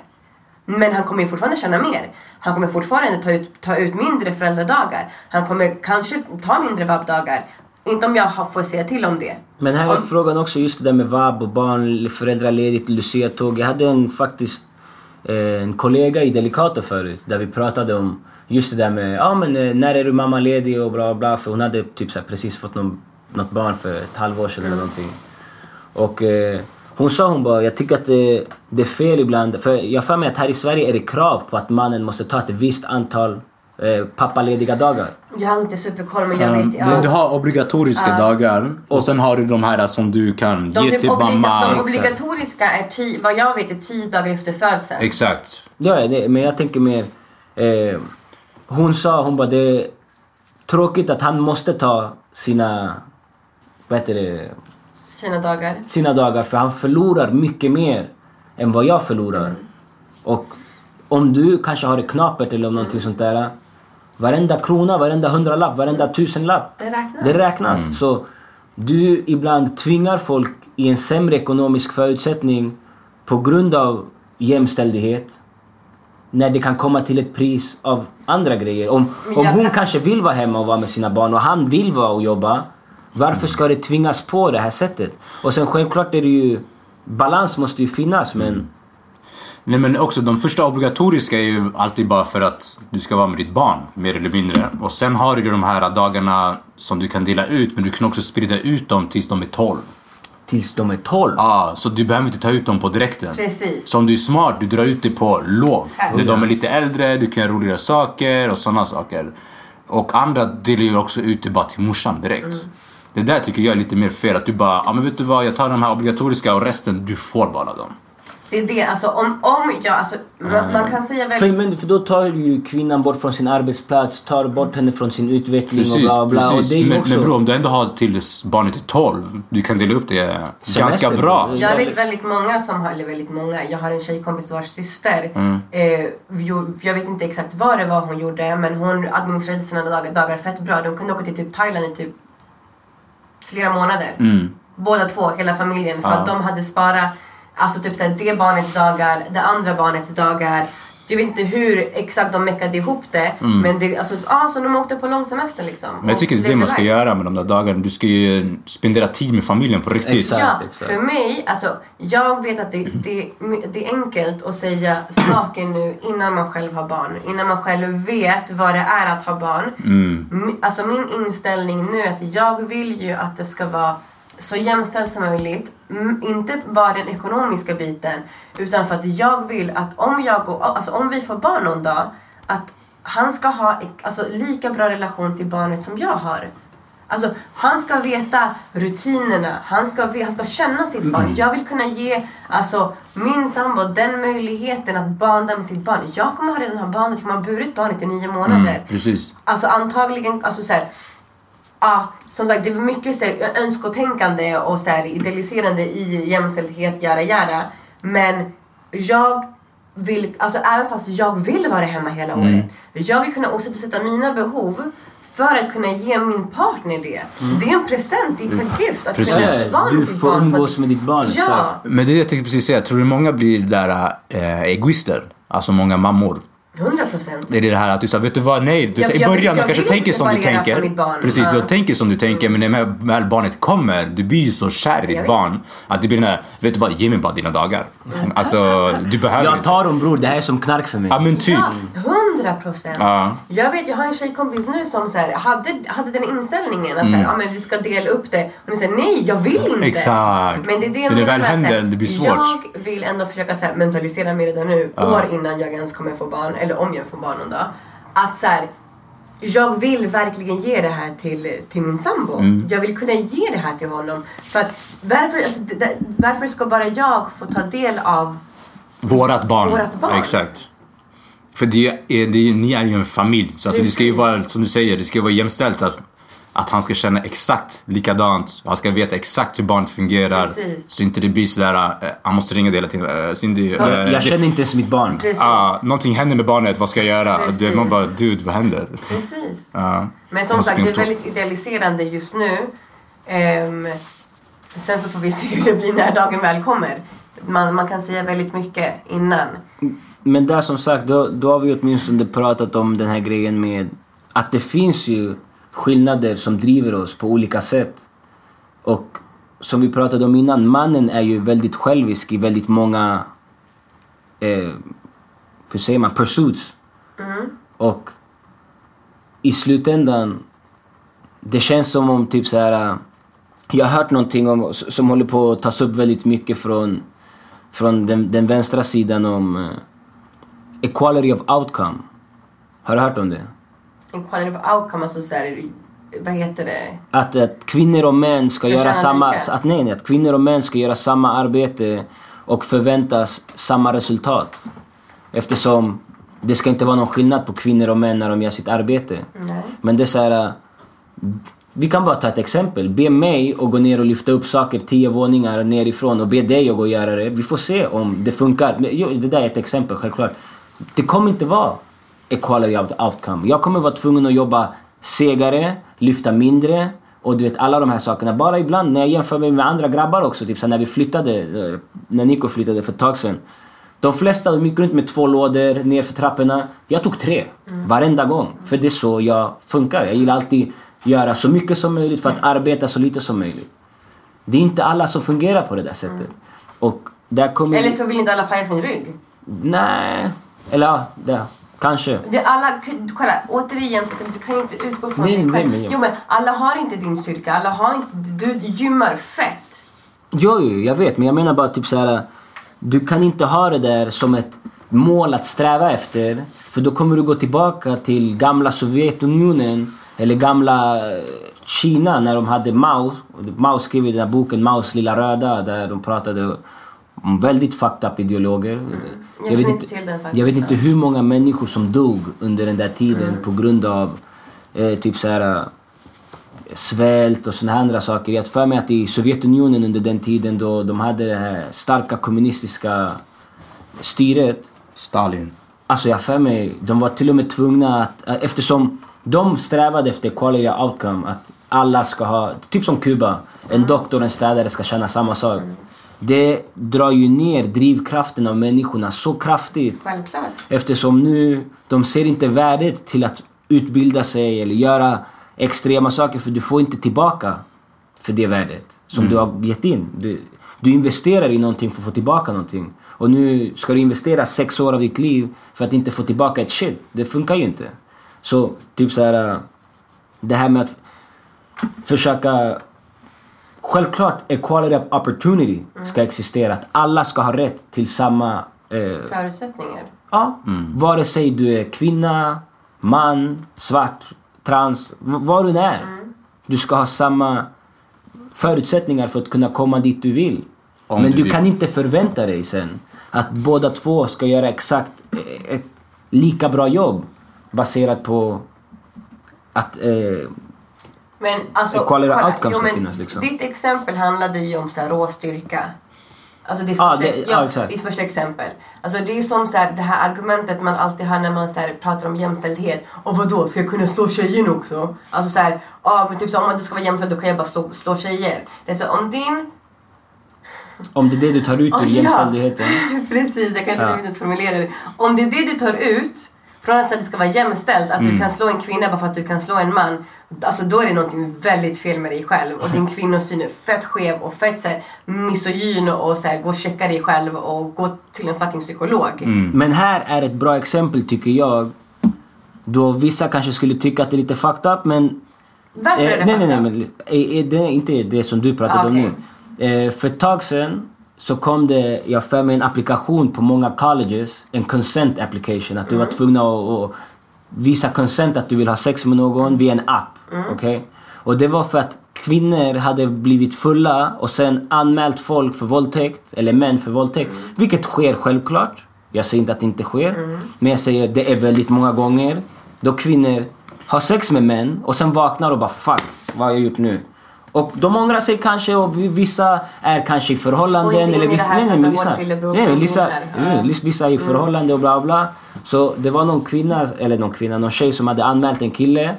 Men han kommer fortfarande tjäna mer. Han kommer fortfarande ta ut, ta ut mindre föräldradagar. Han kommer kanske ta mindre vabbdagar. Inte om jag får säga till om det. Men här är frågan också just det där med vab och barn, föräldraledigt, luciatåg. Jag hade en faktiskt eh, en kollega i Delicato förut där vi pratade om just det där med ja men eh, när är du mammaledig och bla bla för hon hade typ så precis fått någon, något barn för ett halvår sedan eller någonting. Och eh, hon sa hon bara, jag tycker att det, det är fel ibland. För jag för mig att här i Sverige är det krav på att mannen måste ta ett visst antal eh, pappalediga dagar. Jag har inte superkoll men jag vet. Men du har obligatoriska dagar och sen har du de här som du kan De, ge typ till mamma. de obligatoriska är tio, vad jag vet är tio dagar efter födseln. Exakt. Ja, ja, det, men jag tänker mer... Eh, hon sa, hon bara det är tråkigt att han måste ta sina... Vad heter det? Sina dagar. Sina dagar för han förlorar mycket mer än vad jag förlorar. Och om du kanske har det knapert eller om någonting sånt där. Varenda krona, varenda hundralapp, varenda tusenlapp. Det räknas. Det räknas. Så du ibland tvingar folk i en sämre ekonomisk förutsättning på grund av jämställdhet. När det kan komma till ett pris av andra grejer. Om, om hon kan- kanske vill vara hemma och vara med sina barn och han vill vara och jobba. Varför ska det tvingas på det här sättet? Och sen självklart är det ju... Balans måste ju finnas men... Nej men också de första obligatoriska är ju alltid bara för att du ska vara med ditt barn, mer eller mindre. Och sen har du de här dagarna som du kan dela ut, men du kan också sprida ut dem tills de är 12. Tills de är 12. Ja, så du behöver inte ta ut dem på direkten. Precis. Så om du är smart, du drar ut det på lov. När de är lite äldre, du kan göra roligare saker och sådana saker. Och andra delar ju också ut det bara till morsan direkt. Det där tycker jag är lite mer fel. Att du bara, ja men vet du vad, jag tar de här obligatoriska och resten, du får bara dem. Det är det, alltså om, om jag, alltså man, man kan säga väldigt... men, för då tar ju kvinnan bort från sin arbetsplats, tar bort henne från sin utveckling Precis, och bla bla. Och precis. det är ju Men, också... men bror, om du ändå har tills barnet är 12, du kan dela upp det ganska Semester, bra. bror. Jag vet väldigt många som har, eller väldigt många, jag har en tjejkompis vars syster, Mm. eh, jag vet inte exakt vad det var hon gjorde men hon administrerade sina dagar, dagar fett bra. De kunde åka till typ Thailand i typ flera månader. Mm. Båda två, hela familjen. För Ja. att de hade sparat alltså typ såhär, det barnets dagar, det andra barnets dagar. Jag vet inte hur exakt de meckade ihop det. Men det, alltså, ah, så de åkte på lång semester liksom. Mm. Men jag tycker det är det man ska life. göra med de där dagarna. Du ska ju spendera tid med familjen på riktigt. Exakt. Ja, exakt. för mig, alltså jag vet att det, det, det är enkelt att säga saker nu innan man själv har barn. Innan man själv vet vad det är att ha barn. Mm. Alltså min inställning nu är att jag vill ju att det ska vara så jämställt som möjligt. Mm, Inte bara den ekonomiska biten. Utan för att jag vill att om, jag och, alltså om vi får barn någon dag. Att han ska ha alltså, lika bra relation till barnet som jag har. Alltså, han ska veta rutinerna, han ska, han ska känna sitt barn. Jag vill kunna ge alltså, min sambo den möjligheten att banda med sitt barn. Jag kommer ha redan ha barnet, jag kommer ha burit barnet i nio månader. Mm, precis. Alltså antagligen, alltså så här, ja, som sagt det är mycket så här, önsketänkande och så här, idealiserande i jämställdhet, jara jara. Men jag vill, alltså även fast jag vill vara hemma hela Mm. året. Jag vill kunna åsidosätta mina behov för att kunna ge min partner det. Det är en present, it's a gift att Mm. Precis. kunna vara med Du får barn. umgås ett- med ditt barn. Ja, exakt. Men det är det jag tänkte precis säga. Tror du många blir där äh, egoister? Alltså många mammor. 100 procent. Det är det här att du sa, vet du vad, nej. Du, Jag- I jag början du jag kanske tänker som du tänker. mitt barn. Precis, Ja. du tänker som du tänker. Men när väl barnet kommer, du blir ju så kär i Jag ditt barn. Att det blir den här, vet du vad, ge mig bara dina dagar. Alltså, du behöver Jag tar dem bror, det här är som knark för mig. Ja men typ. Ja, hundra procent. Ja. Jag vet, jag har en tjejkompis nu som så här, hade, hade den inställningen att så här, ja, men vi ska dela upp det. Och ni säger nej, jag vill inte. Mm. Exakt. Men det är det När det väl så här, händer, det blir svårt. Jag vill ändå försöka så här, mentalisera mig redan nu, Ja. år innan jag ens kommer få barn, eller om jag får barn någon dag. Att så här, jag vill verkligen ge det här till, till min sambo. Mm. Jag vill kunna ge det här till honom. För att varför, alltså, varför ska bara jag få ta del av Vårat barn. Vårat barn. Exakt. För det är, det är, ni är ju en familj. Så alltså det ska ju vara, som du säger, det ska ju vara jämställt. Att, att han ska känna exakt likadant. Han ska veta exakt hur barnet fungerar. Precis. Så inte det blir sådär, äh, han måste ringa det hela tiden. Äh, Cindy, äh, Jag det- känner inte ens mitt barn. Precis. Ah, någonting händer med barnet, vad ska jag göra? Det, man bara, dude vad händer? Precis. Ja. Men som sagt, det är väldigt idealiserande just nu. Ehm, sen så får vi se hur det blir när dagen väl kommer. Man, man kan säga väldigt mycket innan. Men där som sagt, då, då har vi åtminstone pratat om den här grejen med att det finns ju skillnader som driver oss på olika sätt. Och som vi pratade om innan, mannen är ju väldigt självisk i väldigt många, eh, hur säger man, pursuits. Och i slutändan, det känns som om typ så här. Jag har hört någonting om, som håller på att tas upp väldigt mycket från, från den, den vänstra sidan om eh, equality of outcome. Har du hört om det? En quality of outcome, alltså så här, vad heter det? Att, att kvinnor och män ska, Ska göra samma... lika. Att, nej, nej, att kvinnor och män ska göra samma arbete och förväntas samma resultat. Eftersom det ska inte vara någon skillnad på kvinnor och män när de gör sitt arbete. Nej. Men det är så här... äh, Vi kan bara ta ett exempel. Be mig att gå ner och lyfta upp saker tio våningar nerifrån och be dig att gå och göra det. Vi får se om det funkar. Det där är ett exempel, självklart. Det kommer inte vara equality of outcome. Jag kommer vara tvungen att jobba segare, lyfta mindre och du vet alla de här sakerna. Bara ibland när jag jämför mig med andra grabbar också. Typ så när vi flyttade, eh, när Nico flyttade för ett tag sedan. De flesta de gick runt med två lådor ner för trapporna. Jag tog tre. Varenda gång. För det är så jag funkar. Jag gillar alltid göra så mycket som möjligt för att arbeta så lite som möjligt. Det är inte alla som fungerar på det där sättet. Och där kommer... Eller så vill inte alla paja sin rygg. Nej. Eller ja, det, kanske. Det alla, kolla, återigen, så du kan inte utgå från Nej, dig nej, själv. men jag- Jo men alla har inte din styrka, alla har inte, du gymmar fett. Jo, jo, jag vet. Men jag menar bara typ så här. Du kan inte ha det där som ett mål att sträva efter. För då kommer du gå tillbaka till gamla Sovjetunionen eller gamla eh, Kina när de hade Mao. Mao skrev i den här boken Maos lilla röda där de pratade väldigt fucked up ideologer. Mm. Jag Jag vet, inte inte, till den faktiskt. jag vet inte hur många människor som dog under den där tiden Mm. på grund av eh, typ så här eh, svält och såna här andra saker. Jag för mig att i Sovjetunionen under den tiden då de hade det här starka kommunistiska styret Stalin. Alltså jag för mig, de var till och med tvungna att, eh, eftersom de strävade efter quality outcome, att alla ska ha, typ som Kuba, en doktor och en städare ska känna samma sak. Det drar ju ner drivkraften av människorna så kraftigt Självklart. eftersom nu, de ser inte värdet till att utbilda sig eller göra extrema saker för du får inte tillbaka för det värdet som du har gett in. Du, du investerar i någonting för att få tillbaka någonting. Och nu ska du investera sex år av ditt liv för att inte få tillbaka ett shit. Det funkar ju inte. Så typ så här, äh, det här med att försöka Självklart equality of opportunity ska existera. Att alla ska ha rätt till samma eh, Förutsättningar. Ja. Vare sig du är kvinna, man, svart, trans, vad du än är. Du ska ha samma förutsättningar för att kunna komma dit du vill. Om Men du du, vill. kan inte förvänta dig sen att båda två ska göra exakt eh, ett lika bra jobb baserat på att... Eh, Men alltså, Equality kolla. outcome ska men finnas, liksom. Ditt exempel handlade ju om så här råstyrka. Alltså ditt, Ja, första, det- ja, exakt. ditt första exempel. Alltså det är som så här, det här argumentet man alltid hör när man så här, pratar om jämställdhet. Och vad då ska jag kunna slå tjejen också? Alltså så här, ja men typ så, om man inte ska vara jämställd då kan jag bara slå, slå tjejer. Det är så, om din om det är det du tar ut Oh, ur ja. jämställdheten. Precis, jag kan inte Ja. ens formulera det. Om det är det du tar ut från att det ska vara jämställt, att Mm. du kan slå en kvinna bara för att du kan slå en man. Alltså då är det någonting väldigt fel med dig själv och din kvinnosyn är fett skev och fett så här, misogyn och så här, gå och checka dig själv och gå till en fucking psykolog. Mm. Men här är ett bra exempel tycker jag. Då vissa kanske skulle tycka att det är lite fucked up men Varför är det Eh, nej, nej, fucked nej, up? men eh, eh, det är inte det som du pratade Ah, om okej. nu. Eh, för ett tag sedan så kom det, jag för mig en applikation på många colleges, en consent application. Att du Mm. var tvungen att, att visa consent att du vill ha sex med någon via en app. Mm. Okej? Och det var för att kvinnor hade blivit fulla och sen anmält folk för våldtäkt, eller män för våldtäkt. Mm. Vilket sker självklart. Jag säger inte att det inte sker. Men jag säger att det är väldigt många gånger då kvinnor har sex med män och sen vaknar och bara fuck, vad har jag gjort nu? Och de ångrar sig kanske och vi- vissa är kanske i förhållanden. Och inte in i det vissa, här nej, nej, men vissa, lillebror nej, vissa, nej, Ja. vissa är i förhållande och bla bla. Så det var någon kvinna, eller någon kvinna, någon tjej som hade anmält en kille.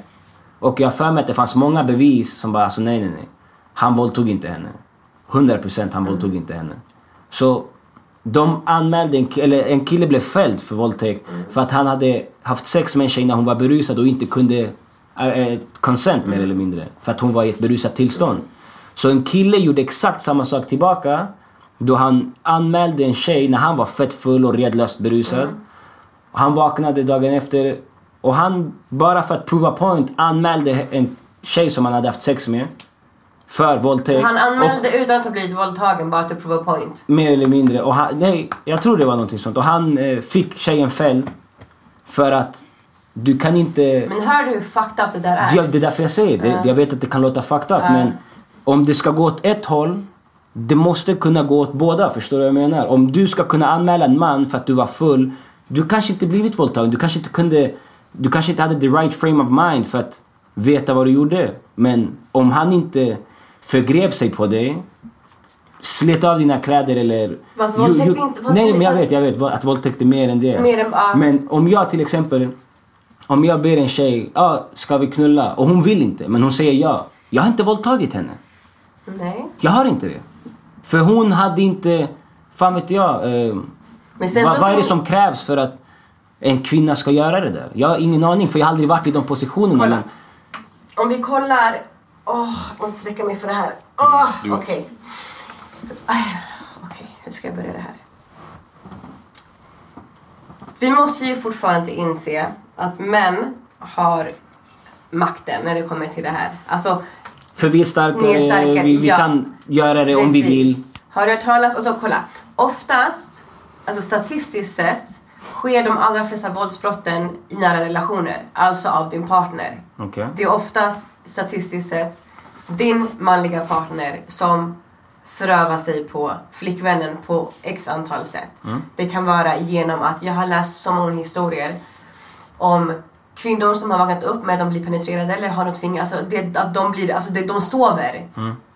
Och jag har för mig att det fanns många bevis som bara alltså nej nej nej. Han våldtog inte henne. 100% han våldtog inte henne. Så de anmälde en eller en kille blev fälld för våldtäkt för att han hade haft sex med en tjej när hon var berusad och inte kunde äh, äh, consent mer eller mindre. För att hon var i ett berusat tillstånd. Så en kille gjorde exakt samma sak tillbaka då han anmälde en tjej när han var fett full och redlöst berusad. Han vaknade dagen efter och han, bara för att prova point, anmälde en tjej som han hade haft sex med. För våldtäkt. Så han Och- anmälde utan att ha blivit våldtagen bara till prove a point. Mer eller mindre. Och han, nej, jag tror det var någonting sånt. Och han eh, fick tjejen fälld. För att du kan inte... Men hör du hur fucked up det där är? Ja, det är därför jag säger det. Jag vet att det kan låta fucked up. Men om det ska gå åt ett håll. Det måste kunna gå åt båda. Förstår du vad jag menar? Om du ska kunna anmäla en man för att du var full. Du kanske inte blivit våldtagen. Du kanske inte kunde... Du kanske inte hade the right frame of mind för att veta vad du gjorde. Men om han inte förgrep sig på dig slet av dina kläder eller... Fast våldtäkt är inte- fast nej, men jag vet, jag vet att våldtäkt är mer än det. Mer än- ja. Men om jag till exempel... Om jag ber en tjej, ah, ska vi knulla? Och hon vill inte, men hon säger ja. Jag har inte våldtagit henne. Nej. Jag har inte det. För hon hade inte... Fan vet jag. Eh, vad, vad är det som krävs för att en kvinna ska göra det där? Jag har ingen aning, för jag har aldrig varit i de positionerna. Men, Om vi kollar... Åh, jag måste sträcka mig för det här. Åh, Du- okej. Aj, Okej, hur ska jag börja det här? Vi måste ju fortfarande inse att män har makten när det kommer till det här. Alltså, för vi är starkare, Ni är starkare, vi, vi ja. kan göra det om vi vill. Precis. Har du hört talas? Och så kolla. Oftast, alltså statistiskt sett, sker de allra flesta våldsbrotten i nära relationer. Alltså av din partner. Okej. Det är oftast statistiskt sett din manliga partner som förövar sig på flickvännen på x antal sätt. Det kan vara genom att jag har läst så många historier om kvinnor som har vaknat upp med att de blir penetrerade eller har något finger, alltså det, att de blir, alltså det, de sover.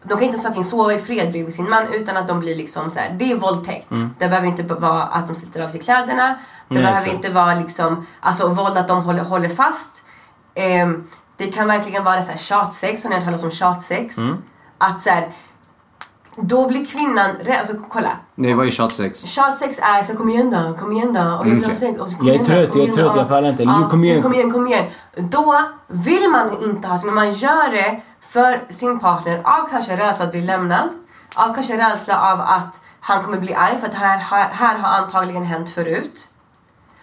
De kan inte ens sova i fred bredvid sin man utan att de blir liksom så här. det är våldtäkt. Det behöver inte vara att de sliter av sig kläderna. Det Nej, behöver inte vara liksom, alltså våld att de håller, håller fast. Ehm, det kan verkligen vara så här tjatsex, om ni har hört talas om tjatsex. Att så här, då blir kvinnan rädd, alltså kolla. Nej, vad är tjatsex? Tjatsex är så kom igen då, kom igen då. Och jag vill ha okej. sex. Och så, kom Jag är igen då, trött, kom jag är trött, då. jag pallar inte. Ja, kom igen. Kom igen, kom igen. Då vill man inte ha sex, men man gör det för sin partner av kanske rädsla att bli lämnad. Av kanske rädsla av att han kommer bli arg för att här, här, här har antagligen hänt förut.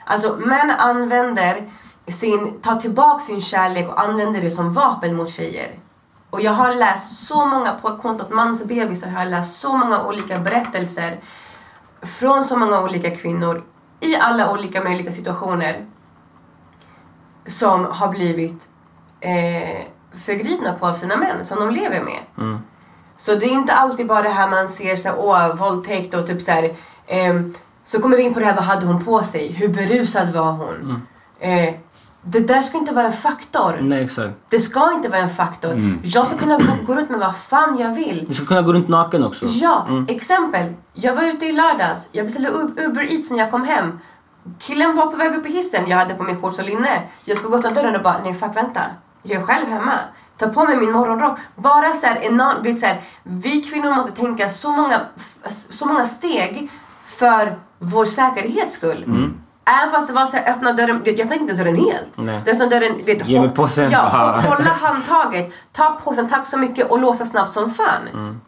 Alltså män använder sin, tar tillbaka sin kärlek och använder det som vapen mot tjejer. Och jag har läst så många, på kontot Mansbebisar har jag läst så många olika berättelser från så många olika kvinnor i alla olika möjliga situationer som har blivit eh, förgripna på av sina män som de lever med. Så det är inte alltid bara det här man ser så här, åh, våldtäkt och typ så här, ehm, så kommer vi in på det här, vad hade hon på sig? Hur berusad var hon? Eh, det där ska inte vara en faktor. Nej, exakt. Det ska inte vara en faktor. Jag ska kunna gå, gå runt med vad fan jag vill. Du ska kunna gå runt naken också. Ja, exempel. Jag var ute i lördags. Jag beställde Uber Eats när jag kom hem. Killen var på väg upp i hissen. Jag hade på mig shorts och linne. Jag skulle gå öppna dörren och bara, nej fuck vänta. Jag är själv hemma. Ta på mig min morgonrock. Bara så här, enormt, du vet, så här, vi kvinnor måste tänka så många, så många steg för vår säkerhets skull. Även fast det var så här, öppna dörren, jag öppnade inte dörren helt. Nej. Öppnade dörren, det, Ge mig påsen. Ja, hå- hålla handtaget, ta påsen, tack så mycket och låsa snabbt som fan.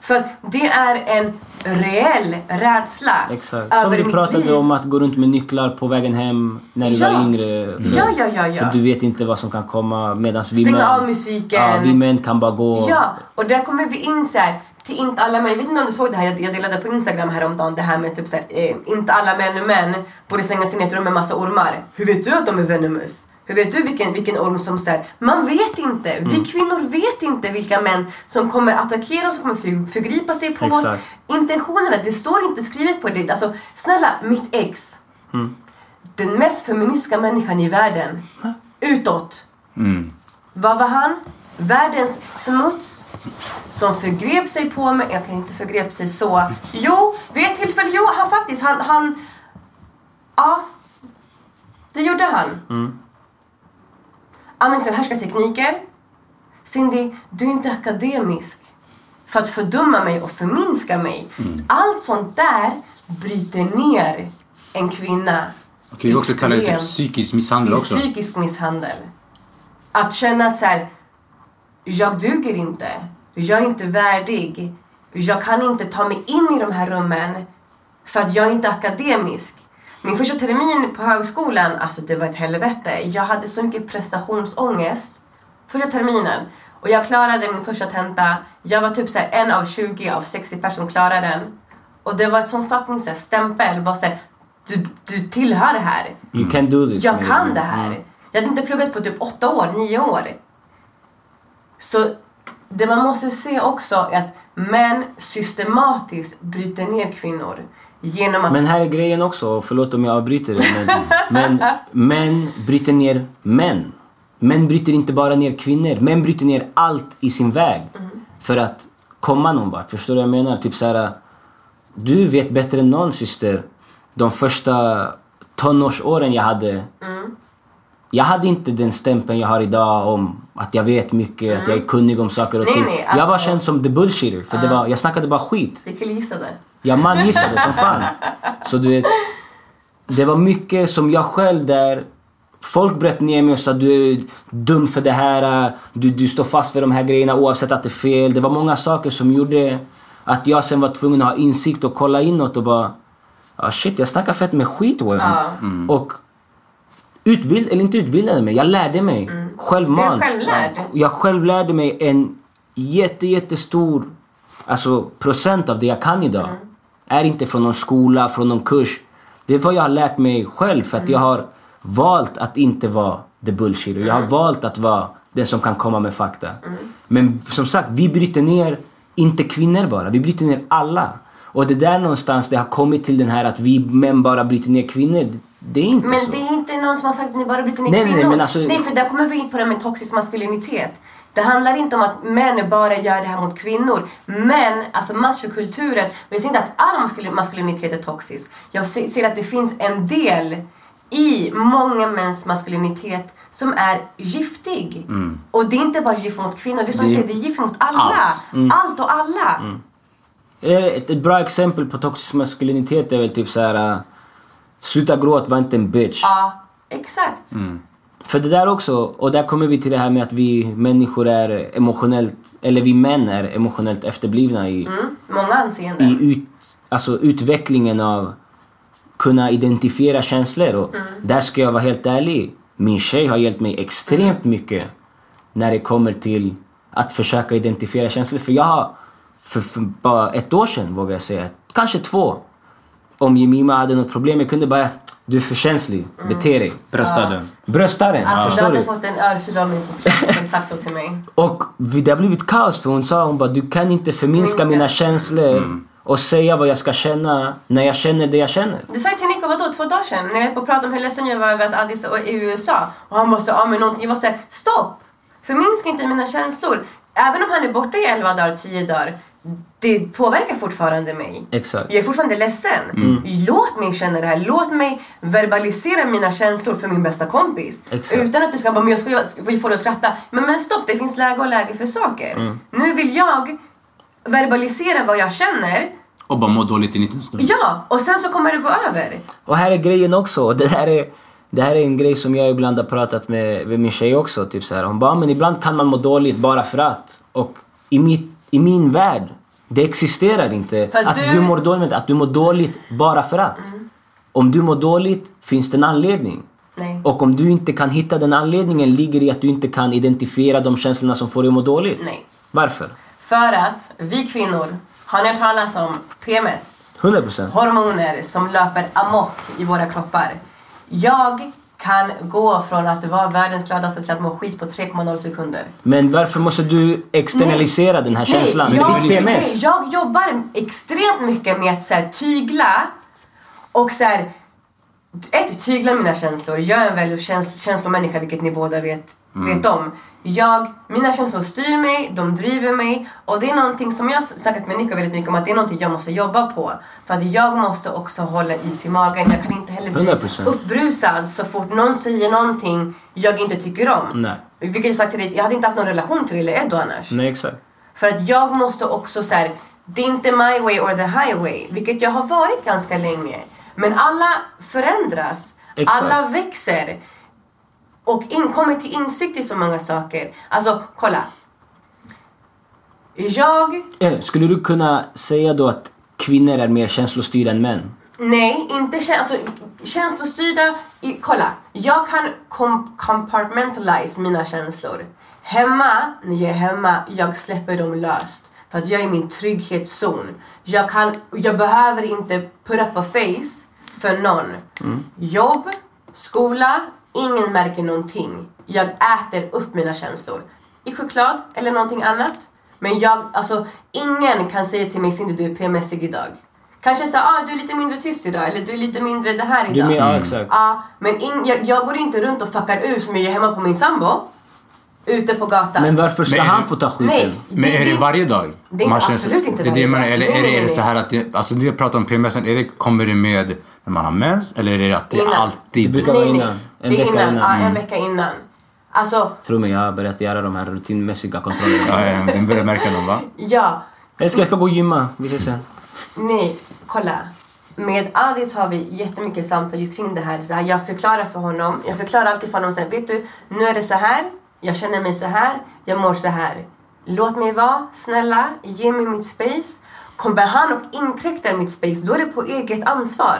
För att det är en reell rädsla Exakt. Som över du mitt pratade liv. om att gå runt med nycklar på vägen hem när du Ja. var yngre. För, Ja, ja, ja, ja. För du vet inte vad som kan komma medan vi Stänga män... av musiken. Ja, vi män kan bara gå... Ja, och där kommer vi in så här, till inte alla män. Jag vet inte om du såg det här, jag jag delade på Instagram häromdagen det här med typ så här, eh, inte alla män är män borde slängas in i ett rum med massa ormar. Hur vet du att de är venomous? Hur vet du vilken, vilken orm som så här, Man vet inte. Mm. Vi kvinnor vet inte vilka män som kommer attackera oss, som kommer för, förgripa sig på oss. Exakt. Intentionerna, det står inte skrivet på det. Alltså, snälla, mitt ex. Mm. Den mest feministiska människan i världen. Utåt. Vad var han? Världens smuts som förgrep sig på mig. Jag kan inte förgrep sig så. Jo, vid ett tillfälle, jo, han faktiskt, han, han... Ja. Det gjorde han. Använde sig av härskartekniker. Cindy, du är inte akademisk för att fördumma mig och förminska mig. Allt sånt där bryter ner en kvinna. Man kan ju också kalla det typ psykisk misshandel också. psykisk misshandel. Att känna att så här, jag duger inte. Jag är inte värdig. Jag kan inte ta mig in i de här rummen för att jag är inte akademisk. Min första termin på högskolan, alltså det var ett helvete. Jag hade så mycket prestationsångest första terminen. Och jag klarade min första tenta. Jag var typ så en av 20 av 60 personer som klarade den. Och det var ett sån fucking så här, stämpel. Bara så här, du, du tillhör det här. You can do this. Jag maybe. kan det här. Mm. Jag hade inte pluggat på typ åtta år, nio år. Så det man måste se också är att män systematiskt bryter ner kvinnor genom att... Men här är grejen också, förlåt om jag avbryter dig. Men, men män bryter ner män. Män bryter inte bara ner kvinnor. Män bryter ner allt i sin väg. För att komma någon vart. Förstår du vad jag menar? Typ så här, Du vet bättre än någon syster. De första tonårsåren jag hade. Jag hade inte den stämpeln jag har idag om att jag vet mycket, att jag är kunnig om saker och Nej, ting. nej, Jag var alltså- känd som the bullshitter. För det var, jag snackade bara skit. Det killgissade. Jag man gissade som fan. Så du vet, det var mycket som jag själv där Folk bröt ner mig och sa du är dum för det här, du, du står fast för de här grejerna oavsett att det är fel. Det var många saker som gjorde att jag sen var tvungen att ha insikt och kolla inåt och bara ah, shit jag snackar fett med skit. Ja. Och utbild, eller inte utbildade mig, jag lärde mig självmant. Du är självlärd. Jag själv lärde mig en jätte, jättestor alltså, procent av det jag kan idag. Är inte från någon skola, från någon kurs. Det är vad jag har lärt mig själv för att jag har valt att inte vara the bullshit. Jag har valt att vara den som kan komma med fakta. Men som sagt, vi bryter ner, inte kvinnor bara, vi bryter ner alla. Och det är där någonstans det har kommit till den här att vi män bara bryter ner kvinnor. Det- är inte Men så. det är inte någon som har sagt att ni bara bryter ner Nej, nej, kvinnor. men alltså- nej, för där kommer vi in på det med toxisk maskulinitet. Det handlar inte om att män bara gör det här mot kvinnor. Men, alltså machokulturen, jag säger inte att all maskul- maskulinitet är toxisk. Jag se- ser att det finns en del i många mäns maskulinitet som är giftig. Och det är inte bara gift mot kvinnor, det är som Det- säger, det är gift mot alla. Allt. Allt och alla. Eh, Ett, ett bra exempel på toxisk maskulinitet är väl typ så här. äh, Sluta gråt, var inte en bitch. Ja, exakt. För det där också, och där kommer vi till det här med att vi människor är emotionellt, eller vi män är emotionellt efterblivna i, Mm. Många anseenden. i ut, alltså utvecklingen av kunna identifiera känslor. Och Där ska jag vara helt ärlig. Min tjej har hjälpt mig extremt mycket när det kommer till att försöka identifiera känslor. För jag har, för, för bara ett år sedan vågar jag säga, kanske två. Om Jemima hade något problem, jag kunde bara du är för känslig, bete dig. Bröstade. Brösta den, Alltså du förstår hade du? fått en örfil av mig på precis exakt så till mig. Och det har blivit kaos för hon sa hon bara du kan inte förminska Förminska. mina känslor och säga vad jag ska känna när jag känner det jag känner. Det sa jag till Nico, vadå, två dagar sedan? När jag höll på att prata om hur ledsen jag var över att Addis är i USA. Och han bara så, ja men någonting. Jag var såhär, stopp! Förminska inte mina känslor. Även om han är borta i 11 dagar, 10 dagar. Det påverkar fortfarande mig. Exakt. Jag är fortfarande ledsen. Låt mig känna det här. Låt mig verbalisera mina känslor för min bästa kompis. Exakt. Utan att du ska bara, men jag ska jag får dig att skratta. Men, men stopp, det finns läge och läge för saker. Nu vill jag verbalisera vad jag känner. Och bara må dåligt i en liten stund. Ja, och sen så kommer det gå över. Och här är grejen också. Det här är, det här är en grej som jag ibland har pratat med, med min tjej också. Typ så här. Hon bara, men ibland kan man må dåligt bara för att. Och i, mitt, i min värld, det existerar inte För att du- Mm. du... mår dåligt, att du mår dåligt bara för att. Om du mår dåligt finns det en anledning. Nej. Och om du inte kan hitta den anledningen ligger i att du inte kan identifiera de känslorna som får dig att må dåligt. Nej. Varför? För att vi kvinnor, har ni hört talas om PMS? 100%. Hormoner som löper amok i våra kroppar. Jag kan gå från att vara världens gladaste till att må skit på 3,0 sekunder. Men varför måste du externalisera den här känslan? Nej, är jag, ditt PMS. nej, jag jobbar extremt mycket med att så här, tygla och så här, ett, tygla mina känslor. Jag är en väldigt käns känslomänniska vilket ni båda vet, vet om. Jag, mina känslor styr mig, de driver mig och det är någonting som jag har snackat med Nico väldigt mycket om att det är någonting jag måste jobba på. För att jag måste också hålla is i magen. Jag kan inte heller bli 100%. uppbrusad så fort någon säger någonting jag inte tycker om. Nej. Vilket jag sagt till dig, jag hade inte haft någon relation till dig eller Edo annars. Nej, exakt. För att jag måste också så här, det är inte my way or the highway, vilket jag har varit ganska länge. Men alla förändras, Exakt. alla växer och in, kommer till insikt i så många saker. Alltså, kolla. Jag, Eh, Skulle du kunna säga då att kvinnor är mer känslostyrda än män? nej, inte kä- alltså, känslostyrda. I, kolla, jag kan com- compartmentalize mina känslor. Hemma, när jag är hemma, jag släpper dem löst. För att jag är i min trygghetszon. Jag, kan, jag behöver inte put up a face för någon. Jobb, skola, ingen märker någonting. Jag äter upp mina känslor. I choklad eller någonting annat. Men jag, alltså ingen kan säga till mig Cindy du är PMSig idag. Kanske säga ah, du är lite mindre tyst idag eller du är lite mindre det här Du idag. mer, ja exakt. Ja, men in, jag, jag går inte runt och fuckar ur som jag gör hemma på min sambo. Ute på gatan. Men varför ska Men- han få ta skiten? Nej. Men Det- är det det- varje dag? det är inte- absolut inte det är det varje dag. Eller Nej, är, nej, det, är nej, det så här att det, alltså jag pratar om PMS, är det, kommer det med när man har mens? Eller är det att det Innan. alltid... Det brukar vara innan. En det är vecka innan. innan. Mm. Ja, en vecka innan. Alltså, Tro mig, jag har börjat göra de här rutinmässiga kontrollerna. Ja, ja, den börjar märka dem va? ja. Jag ska, jag ska gå och gymma, vi ses sen. Nej, kolla. Med Adis har vi jättemycket samtal just kring det här. Så här. Jag förklarar för honom. Jag förklarar alltid för honom. Så här, vet du, nu är det så här. Jag känner mig så här. Jag mår så här. Låt mig vara, snälla. Ge mig mitt space. Kommer han och inkräktar mitt space, då är det på eget ansvar.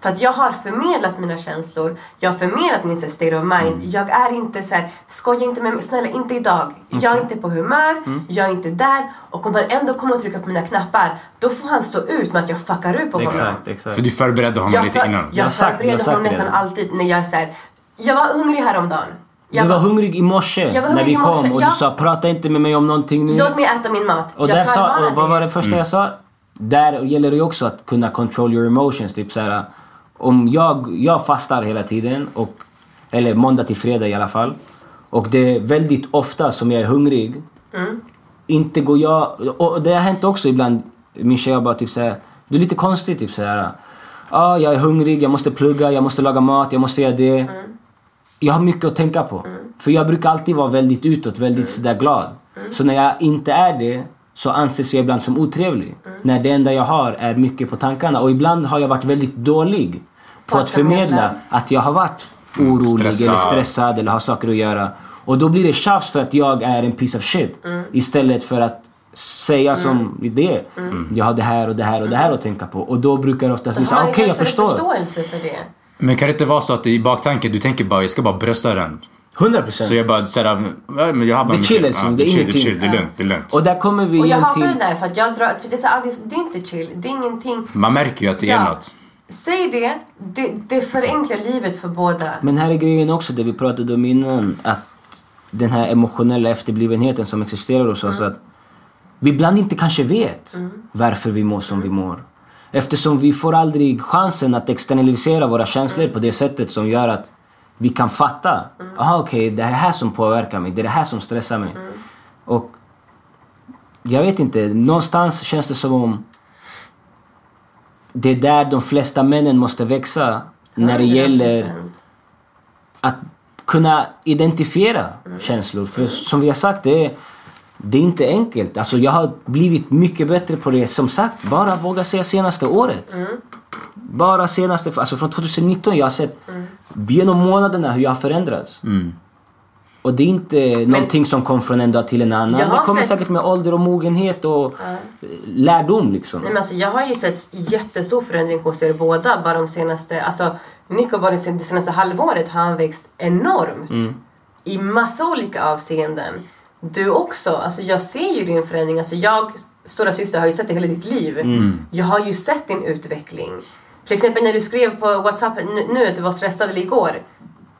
För att jag har förmedlat mina känslor. Jag har förmedlat min state of mind. Jag är inte så här, skoja inte med mig. Snälla, inte idag. Jag är inte på humör. Jag är inte där. Och om han ändå kommer att trycka på mina knappar, då får han stå ut med att jag fuckar ur på honom. Exakt, exakt. För du förberedde honom Jag, lite för, innan. Jag jag förbereder honom nästan alltid när jag är så här, Jag var hungrig häromdagen. Jag du var var- hungrig i morse när vi morse, kom och ja. du sa prata inte med mig om någonting nu. Låt mig äta min mat. Och, jag där sa, och vad var det första jag sa? Där gäller det ju också att kunna control your emotions. Typ så här, om jag, jag fastar hela tiden, och, eller måndag till fredag i alla fall. Och det är väldigt ofta som jag är hungrig. Inte går jag... Och det har hänt också ibland. Min tjej har bara typ såhär, du är lite konstig typ såhär. Ja, jag är hungrig, jag måste plugga, jag måste laga mat, jag måste göra det. Jag har mycket att tänka på. För jag brukar alltid vara väldigt utåt, väldigt sådär glad. Så när jag inte är det så anses jag ibland som otrevlig. När det enda jag har är mycket på tankarna. Och ibland har jag varit väldigt dålig på att förmedla att jag har varit orolig Stressad. eller stressad eller har saker att göra. Och då blir det tjafs för att jag är en piece of shit. Istället för att säga som det är. Jag har det här och det här och det här att tänka på. Och då brukar det oftast bli Då så har okej ju jag förstår. förståelse för det. Men kan det inte vara så att i baktanken du tänker bara jag ska bara brösta den? 100% Så jag bara såhär, ja, men jag har bara Det är chill, liksom. ja, Det är chill, ingenting. chill, det är lugnt, det är lugnt. Och där kommer vi Och jag hatar till... det där för att jag drar... För det, är så, här, det, det är inte chill, det är ingenting. Man märker ju att det är något. Säg det, det, det förenklar livet för båda. Men här är grejen också, det vi pratade om innan. Att den här emotionella efterblivenheten som existerar hos oss. Att vi ibland inte kanske vet varför vi mår som vi mår. Eftersom vi får aldrig chansen att externalisera våra känslor på det sättet som gör att vi kan fatta. Aha, okej, det är det här som påverkar mig. Det är det här som stressar mig. Och jag vet inte, någonstans känns det som om det är där de flesta männen måste växa när det gäller 100%. att kunna identifiera känslor. För som vi har sagt, det är, det är inte enkelt. Alltså jag har blivit mycket bättre på det. Som sagt, bara våga säga senaste året. Bara senaste, alltså från 2019, jag har sett genom månaderna hur jag har förändrats. Och det är inte någonting som kom från en dag till en annan. Det kommer sett- säkert med ålder och mogenhet och lärdom liksom. Nej, men alltså, jag har ju sett jättestor förändring hos er båda bara de senaste... Alltså, Nico bara det sen- det senaste halvåret har han växt enormt. I massa olika avseenden. Du också. Alltså, jag ser ju din förändring. Alltså, jag, stora syster, har ju sett det hela ditt liv. Jag har ju sett din utveckling. Till exempel när du skrev på Whatsapp nu, att du var stressad eller igår.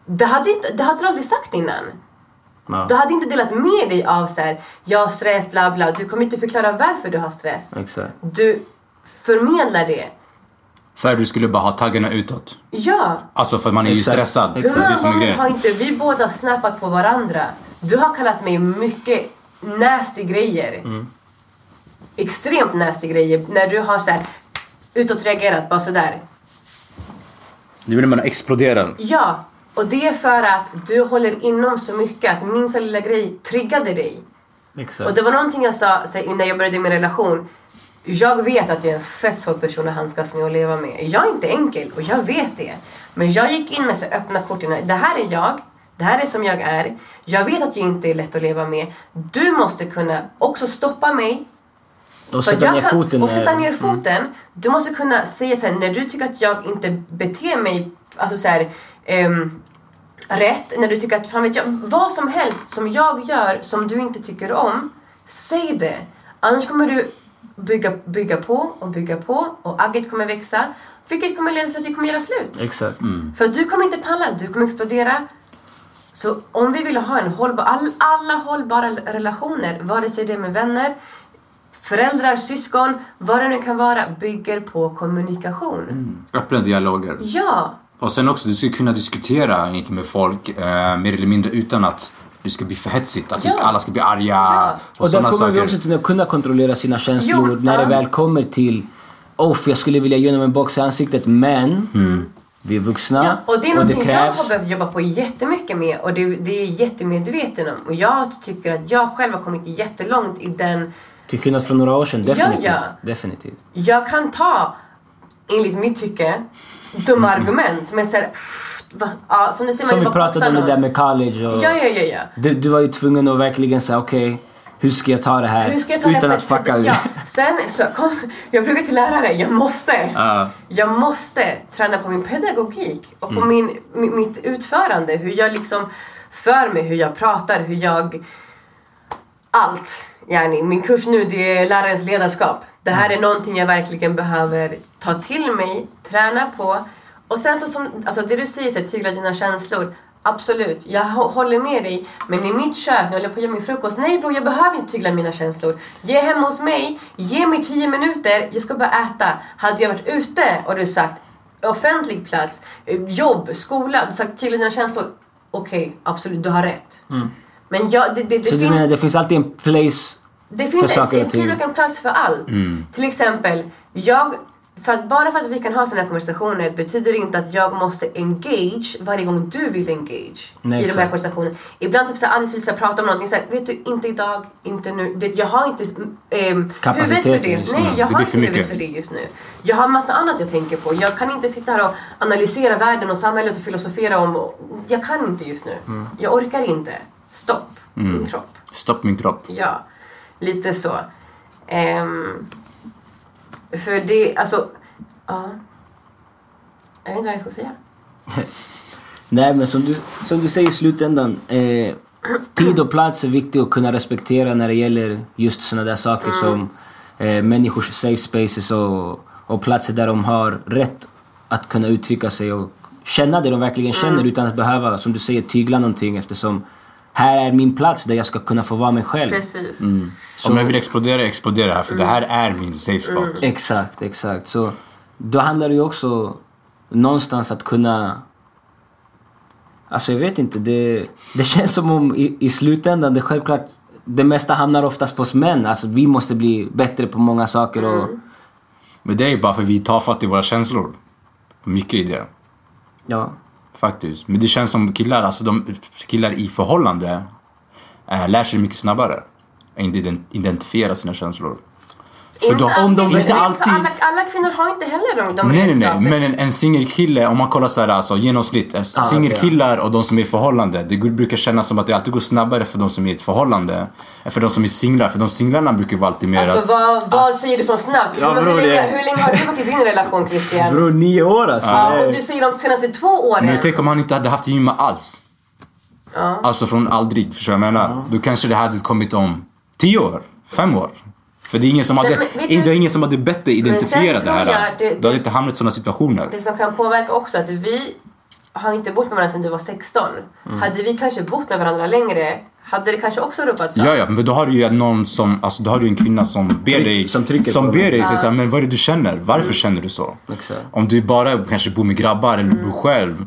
Det hade, inte, det hade du aldrig sagt innan. Ja. Du hade inte delat med dig av så här, jag har stress, bla bla. Du kommer inte förklara varför du har stress. Exakt. Du förmedlar det. För du skulle bara ha taggarna utåt. Ja. Alltså för man är ju Exakt. stressad. Exakt. Det Hur många gånger har inte vi båda snappat på varandra? Du har kallat mig mycket nasty grejer. Mm. Extremt nasty grejer. När du har så här utåtreagerat bara sådär. Det vill man exploderar. Ja. Och det är för att du håller inom så mycket att minsta lilla grej triggade dig. Exakt. Och det var någonting jag sa så, när jag började min relation. Jag vet att jag är en fett svår person att handskas med och leva med. Jag är inte enkel och jag vet det. Men jag gick in med så öppna kort innan. Det här är jag. Det här är som jag är. Jag vet att jag inte är lätt att leva med. Du måste kunna också stoppa mig. och sätta ner kan- foten. Och sätta ner foten. Du måste kunna säga så här, när du tycker att jag inte beter mig alltså så här, ehm, rätt, när du tycker att, fan vet jag, vad som helst som jag gör som du inte tycker om, säg det. Annars kommer du bygga, bygga på och bygga på och agget kommer växa. Vilket kommer leda till att vi kommer göra slut. Exakt. För du kommer inte palla, du kommer explodera. Så om vi vill ha en hållbar, all, alla hållbara relationer, vare sig det är med vänner, föräldrar, syskon, vad det nu kan vara, bygger på kommunikation. Öppna dialoger. Ja, Och sen också, du ska kunna diskutera med folk eh, mer eller mindre utan att det ska bli för hetsigt. Att vi ska, Ja. alla ska bli arga Ja. och, Och där sådana kommer vi saker. också att kunna kontrollera sina känslor Jo, när det ja. väl kommer till Oh, för jag skulle vilja ge honom en box i ansiktet men vi är vuxna ja. och det är någonting jag krävs. har behövt jobba på jättemycket med och det, det är jag jättemedveten om. Och jag tycker att jag själv har kommit jättelångt i den Till skillnad från några år sedan, Ja, definitivt. ja. definitivt. jag kan ta, enligt mitt tycke, dumma argument. Men va, ja, som du säger, Som vi pratade om det där med college och... Ja, ja, ja, ja. Du, du var ju tvungen att verkligen säga okej, hur ska jag ta det här ta utan det att fucka ja. Sen så kom, jag pluggar till lärare, jag måste. Ja. Jag måste träna på min pedagogik och på min, mi- mitt utförande. Hur jag liksom för mig, hur jag pratar, hur jag... Allt. Yani, min kurs nu det är lärarens ledarskap. Det här är någonting jag verkligen behöver ta till mig, träna på. Och sen så som, alltså det du säger, så tygla dina känslor. Absolut, jag hå- håller med dig. Men i mitt kök när jag håller på att göra min frukost. Nej bror, jag behöver inte tygla mina känslor. Är hemma hos mig, ge mig 10 minuter, jag ska bara äta. Hade jag varit ute och du sagt offentlig plats, jobb, skola, du sagt tygla dina känslor. Okej, absolut, du har rätt. Men jag, det, det, det Så du finns... menar det finns alltid en place Det finns en, en tid och en plats för allt. Till exempel, jag, för att, bara för att vi kan ha såna här konversationer betyder det inte att jag måste engage varje gång du vill engage Nej, i de här konversationerna. Ibland typ såhär, Alice vill såhär, prata om någonting såhär, vet du, inte idag, inte nu. Det, jag har inte Kapaciteten huvudet för det. just nu. Nej, jag Det har inte huvudet för det just nu. Jag har massa annat jag tänker på. Jag kan inte sitta här och analysera världen och samhället och filosofera om. Jag kan inte just nu. Mm. Jag orkar inte. Stopp. Min kropp. Stopp min kropp. Ja, lite så. Ehm, för det, alltså, ja. Jag vet inte vad jag ska säga. Nej men som du, som du säger i slutändan. Eh, tid och plats är viktigt att kunna respektera när det gäller just sådana där saker Mm. som eh, människors safe spaces och, och platser där de har rätt att kunna uttrycka sig och känna det de verkligen Mm. känner utan att behöva, som du säger, tygla någonting eftersom här är min plats där jag ska kunna få vara mig själv. Precis. Om jag vill explodera, explodera här för det här är min safe spot. Exakt, exakt. Så då handlar det ju också någonstans att kunna... Alltså jag vet inte, det, det känns som om i, i slutändan, det är självklart, det mesta hamnar oftast på oss män. Alltså vi måste bli bättre på många saker och... Men det är bara för vi tar fatt i våra känslor. Mycket i det. Ja. Faktiskt. Men det känns som killar, alltså de killar i förhållande äh, lär sig mycket snabbare. Att identifiera sina känslor. För de, om de inte alltid... För alla, alla kvinnor har inte heller de, de Nej, nej, nej. Men en, en singelkille, om man kollar så här, alltså genomsnitt. Ah, Singelkillar och de som är i förhållande. Det brukar kännas som att det alltid går snabbare för de som är i ett förhållande. Än för de som är singlar. För de singlarna brukar vara alltid mer Alltså att... vad, vad säger du som snack? Ja, hur, bror, hur, det- länge, hur länge har du varit i din relation Christian? Bror, nio år alltså. Ja, och du säger de senaste två åren. Men tänk om han inte hade haft gymma alls. Ja. Alltså från aldrig, förstår du vad jag menar? Då kanske det hade kommit om tio år, fem år. För det är ingen som Sen, hade, det är ingen som hade bättre identifierat det tror här. jag det- du det- hade inte hamnat i sådana situationer. Det som kan påverka också att vi har inte bott med varandra sedan du var 16. Mm. Hade vi kanske bott med varandra längre hade det kanske också av. Ja, ja, men då har du ju någon som, alltså då har du en kvinna som ber Tryck- dig, som trycker som ber dig. dig säga men vad är det du känner? Varför Mm. känner du så? Exakt. Om du bara kanske bor med grabbar eller bor själv.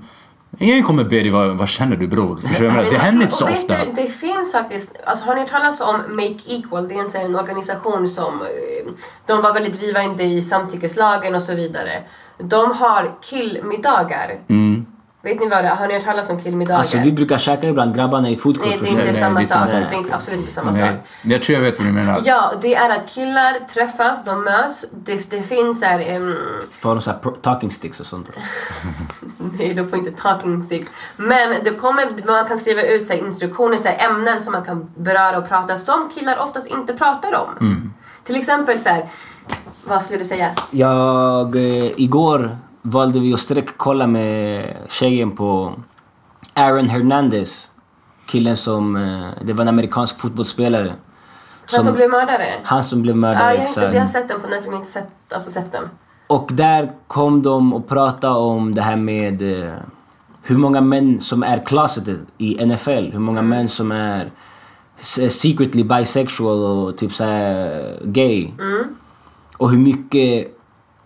Ingen kommer be dig, vad, vad känner du bror? Förstår du? Det händer inte så ofta. Du, det finns faktiskt, alltså, har ni hört talas om Make Equal? Det är en organisation som eh, de var väldigt drivande i samtyckeslagen och så vidare. De har killmiddagar. Mm. Vet ni vad det är? Har ni hört talas om killmiddagar? Alltså vi brukar käka ibland grabbarna i foodcourt. Nej, det är förstår inte du? Nej, samma det är inte sak. samma Det sak. är absolut inte samma sak. jag tror jag vet vad du menar. Ja, det är att killar träffas, de möts. Det, det finns här... ehm, Får de så här pro- talking sticks och sånt. Nej, de får inte talking sticks. Men det kommer, man kan skriva ut så här, instruktioner, så här, ämnen som man kan beröra och prata som killar oftast inte pratar om. Till exempel så här, vad skulle du säga? Jag, eh, igår valde vi att sträckkolla med tjejen på Aaron Hernandez. Killen som, eh, det var en amerikansk fotbollsspelare. Han som blev mördare? han som blev Ja, mördad. jag, inte, jag har sett den på Netflix, men inte sett, alltså sett den. Och där kom de och pratade om det här med eh, hur många män som är closeted i NFL. Hur många män som är s- secretly bisexual och typ såhär gay. Och hur mycket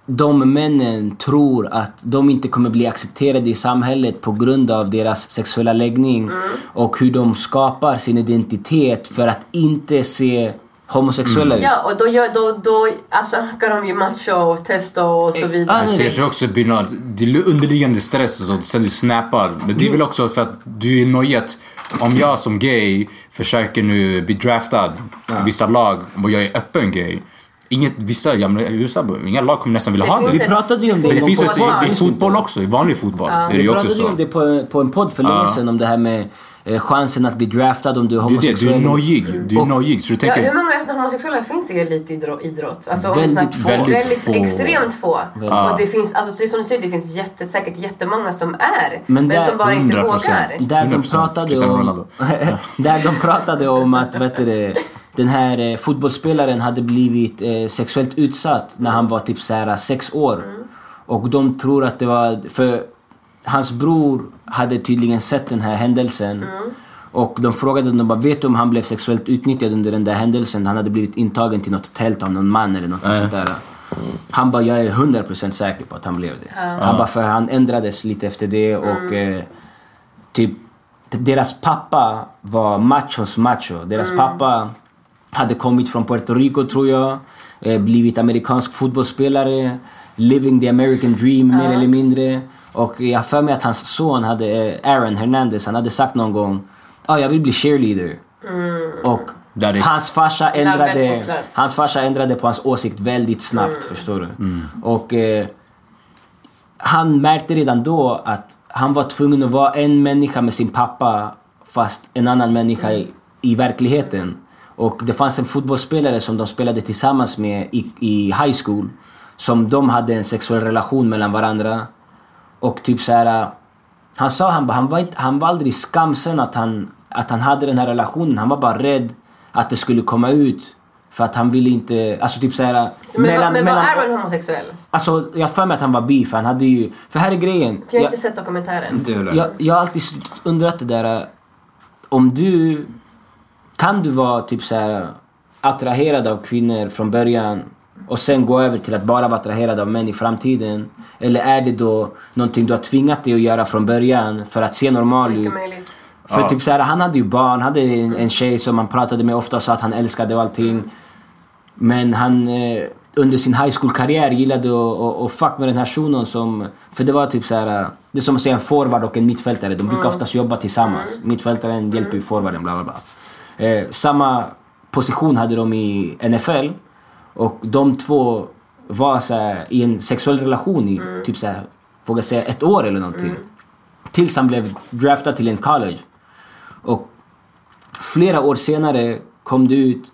de männen tror att de inte kommer bli accepterade i samhället på grund av deras sexuella läggning. Och hur de skapar sin identitet för att inte se homosexuella ut. Ja, och då, gör, då, då alltså, ökar de ju macho och testo och så vidare. ah, jag tror också något, det är underliggande stress och så, sen du snappar. Men det är väl också för att du är nojig att om jag som gay försöker nu bli draftad i vissa lag och jag är öppen gay. Inget, vissa gamla USA, inga lag kommer nästan vilja Det ha det. Vi pratade ju om det Men det finns ju i Ja. fotboll också, i vanlig fotboll. är det Vi pratade ju om det på, på en podd för länge Ja. sedan om det här med eh, chansen att bli draftad om du är Det är det, homosexuell. du är nojig. Du är nojig. Så du Ja, hur tänker, många öppna homosexuella finns i elitidrott? Alltså, Väldigt få. Väldigt väldigt få. Extremt få. Ja. Och det finns, alltså, det är som du säger, det finns jätte, säkert jättemånga som är, men, Men där- som bara inte 100%. vågar. Där de 100%. pratade om... Där de pratade om att vet du, det, den här eh, fotbollsspelaren hade blivit eh, sexuellt utsatt när han var typ så här sex år. Och de tror att det var... För hans bror hade tydligen sett den här händelsen. Mm. Och de frågade honom bara, vet du om han blev sexuellt utnyttjad under den där händelsen? Han hade blivit intagen till något tält av någon man eller något sånt där. Han bara, jag är 100% säker på att han blev det. Han bara, för han ändrades lite efter det och eh, typ deras pappa var machos macho. Deras pappa hade kommit från Puerto Rico tror jag, eh, blivit amerikansk fotbollsspelare, living the American dream mer eller mindre. Och jag har för mig att hans son hade, eh, Aaron Hernandez, han hade sagt någon gång ah, jag vill bli cheerleader. Och That is- hans farsa ändrade, hans farsa ändrade på hans åsikt väldigt snabbt, förstår du? Och eh, han märkte redan då att han var tvungen att vara en människa med sin pappa fast en annan människa i, i verkligheten. Och det fanns en fotbollsspelare som de spelade tillsammans med i, i high school som de hade en sexuell relation mellan varandra. Och typ så här, han sa han, han, var han var aldrig skamsen att han, att han hade den här relationen. Han var bara rädd att det skulle komma ut. För att han ville inte, alltså typ så här, Men, var- men var Aaron homosexuell? Alltså jag har för mig att han var bi för han hade ju... För här är grejen. För jag har Jag, inte sett dokumentären. Jag, jag har alltid undrat det där. Om du... Kan du vara typ så här attraherad av kvinnor från början och sen gå över till att bara vara attraherad av män i framtiden? Eller är det då någonting du har tvingat dig att göra från början för att se normal ut? För Ja. typ så här, han hade ju barn, hade en, en tjej som han pratade med ofta och sa att han älskade och allting. Men han eh, under sin high school-karriär gillade att, fuck med den här shunon som... För det var typ så här, det är som att säga en forward och en mittfältare. De brukar oftast jobba tillsammans. Mittfältaren hjälper ju forwarden, bla bla bla. Eh, samma position hade de i NFL. Och de två var så här, i en sexuell relation i typ så här, vågar säga ett år eller någonting. Tills han blev draftad till en college. Och flera år senare kom det ut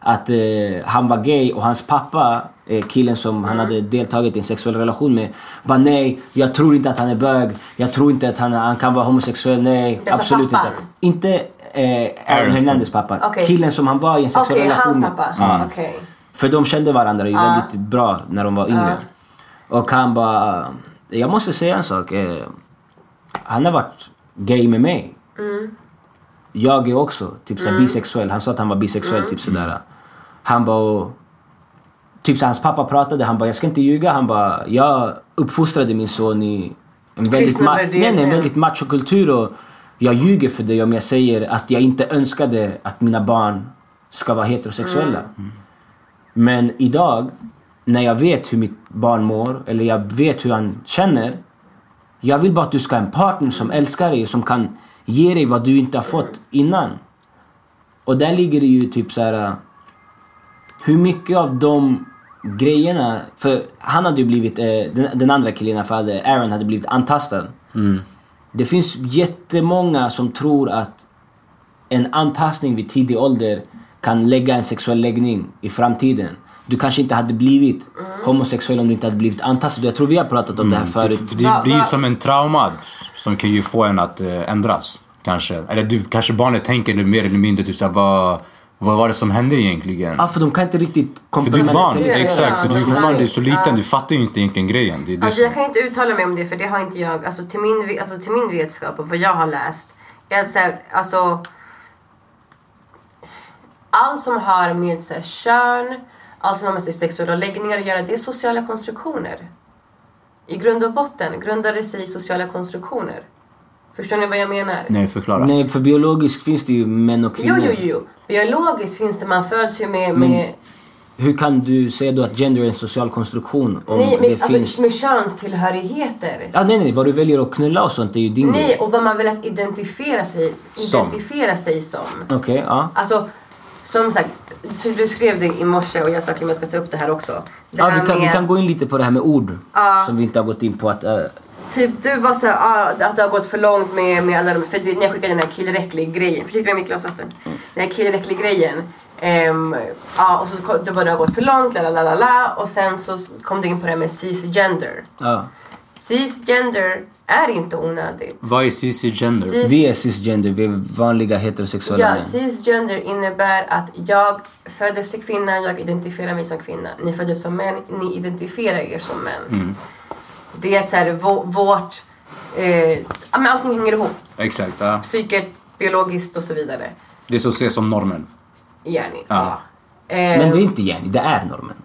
att eh, han var gay och hans pappa, eh, killen som han hade deltagit i en sexuell relation med, bara nej, jag tror inte att han är bög, jag tror inte att han, han kan vara homosexuell, nej, absolut pappan? inte. Inte eh, Aaron Hernandez pappa, Okej. killen som han var i en sexuell relation hans med. pappa. Ja. Okej. För de kände varandra ju väldigt bra när de var yngre. Och han bara... Jag måste säga en sak. Eh, han har varit gay med mig. Jag är också typ såhär, bisexuell. Han sa att han var bisexuell. Typ sådär. Han bara... Typ så hans pappa pratade. Han bara, jag ska inte ljuga. Han bara, jag uppfostrade min son i en väldigt, ma- nej, nej, väldigt machokultur. Och jag ljuger för dig om jag säger att jag inte önskade att mina barn ska vara heterosexuella. Men idag, när jag vet hur mitt barn mår, eller jag vet hur han känner. Jag vill bara att du ska ha en partner som älskar dig och som kan ge dig vad du inte har fått innan. Och där ligger det ju typ så här. äh, Hur mycket av de grejerna... För han hade ju blivit... Eh, den, andra killen i alla fall, Aaron, hade blivit antastad. Det finns jättemånga som tror att en antastning vid tidig ålder kan lägga en sexuell läggning i framtiden. Du kanske inte hade blivit homosexuell om du inte hade blivit antastad. Jag tror vi har pratat om det här förut. Det, det blir som en trauma som kan ju få en att eh, ändras. Kanske. Eller du, kanske barnet tänker mer eller mindre typ såhär, vad, vad var det som hände egentligen? Ja, för de kan inte riktigt För du är ett barn, exakt. För du är Ja, fortfarande så liten, du fattar ju inte egentligen grejen. Det är det Alltså jag kan inte uttala mig om det för det har inte jag, alltså till min, alltså till min vetskap och vad jag har läst. Är att så här, alltså allt som har med så här, kön, allt som har med sig sexuella läggningar att göra, det är sociala konstruktioner. I grund och botten grundar det sig i sociala konstruktioner. Förstår ni vad jag menar? Nej, förklara. Nej, för biologiskt finns det ju män och Jo, kvinnor. jo, jo. Biologiskt finns det, man föds ju med... med Hur kan du säga då att gender är en social konstruktion? Om nej, det med, alltså, finns... med könstillhörigheter. Ja, nej, nej. Vad du väljer att knulla och sånt är ju din Nej, grej. och vad man vill att identifiera sig, Som. identifiera sig som. Okej, ja. Alltså, som sagt, för du skrev det i morse och jag sa att jag ska ta upp det här också. Det ja här vi, kan, vi med- kan gå in lite på det här med ord. Ja. Som vi inte har gått in på. att äh, Typ du var så här, ah, att det har gått för långt med, med alla de, för du, när jag skickade den här killräcklig grejen, försök med mitt glas vatten. Den här killräcklig grejen. Um, ja, och så kom- då bara det har gått för långt, la la la la. Och sen så kom du in på det här med cisgender. ja. Cisgender är inte onödigt. Vad är cisgender? Cis- Vi är cisgender, vi är vanliga heterosexuella Ja, män. cisgender innebär att jag föddes till kvinna, jag identifierar mig som kvinna. Ni föddes som män, ni identifierar er som män. Det är att så här, vå- vårt, eh, men allting hänger ihop. Exakt. Ja. Psyket, biologiskt och så vidare. Det som ses som normen. Yani. Ja. Ja. Eh, Men det är inte Jenny, det är normen.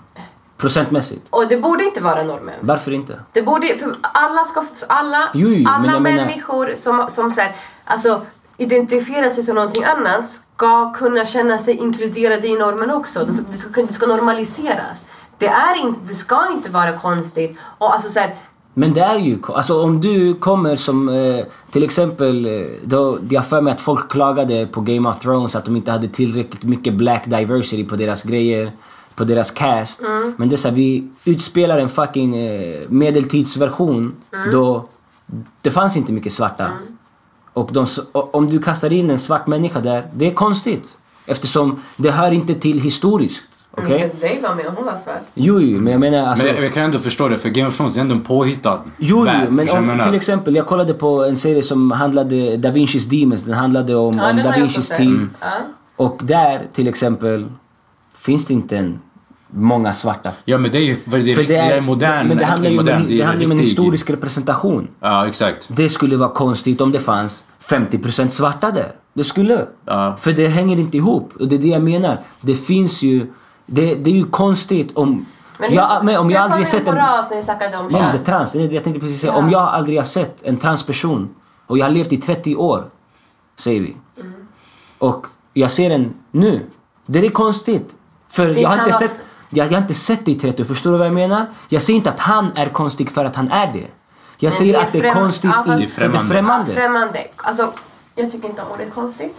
Procentmässigt. Och det borde inte vara normen. Varför inte? Det borde, för alla ska, alla, Jo, jo, alla jag menar- människor som, som så här, alltså, identifierar sig som någonting annat ska kunna känna sig inkluderade i normen också. Det ska, det ska, det ska normaliseras. Det, är inte, det ska inte vara konstigt. Och alltså så här, Men det är ju, alltså om du kommer som eh, till exempel, eh, då, jag har för mig att folk klagade på Game of Thrones att de inte hade tillräckligt mycket black diversity på deras grejer, på deras cast. Men det är så här, vi utspelar en fucking eh, medeltidsversion då det fanns inte mycket svarta. Och de, om du kastar in en svart människa där, det är konstigt. Eftersom det hör inte till historiskt. Okej? okay. Dave var med och hon var svart. Jo, jo, men jag menar alltså... Men jag, jag kan ändå förstå det, för Game of Thrones det är ändå en påhittad Jo, värld. jo men om, till exempel, jag kollade på en serie som handlade Da Vinci's Demons. Den handlade om, Ja, om den Da Vinci's tid. Ja. Och där till exempel finns det inte en, många svarta. Ja men det är ju för det, För det är, modern. men det handlar ju om, modern, det är handlar om en historisk representation. Ja exakt. Det skulle vara konstigt om det fanns 50% svarta där. Det skulle. Ja. För det hänger inte ihop. Och det är det jag menar. Det finns ju... Det, det är ju konstigt om... Men jag, men om jag aldrig sett en... en... ras när vi snackade om kön. det är trans. Det är det Jag tänkte precis säga. Ja. Om jag aldrig har sett en transperson och jag har levt i 30 år, säger vi. Mm. Och jag ser den nu. Det är konstigt. För Det jag har, inte sett, jag, jag har inte sett det i 30 år. Förstår du vad jag menar? Jag säger inte att han är konstig för att han är det. Jag säger det att det är konstigt ja, fast- i, för det är Främmande. främmande. Ja, främmande. Alltså, jag tycker inte om ordet konstigt.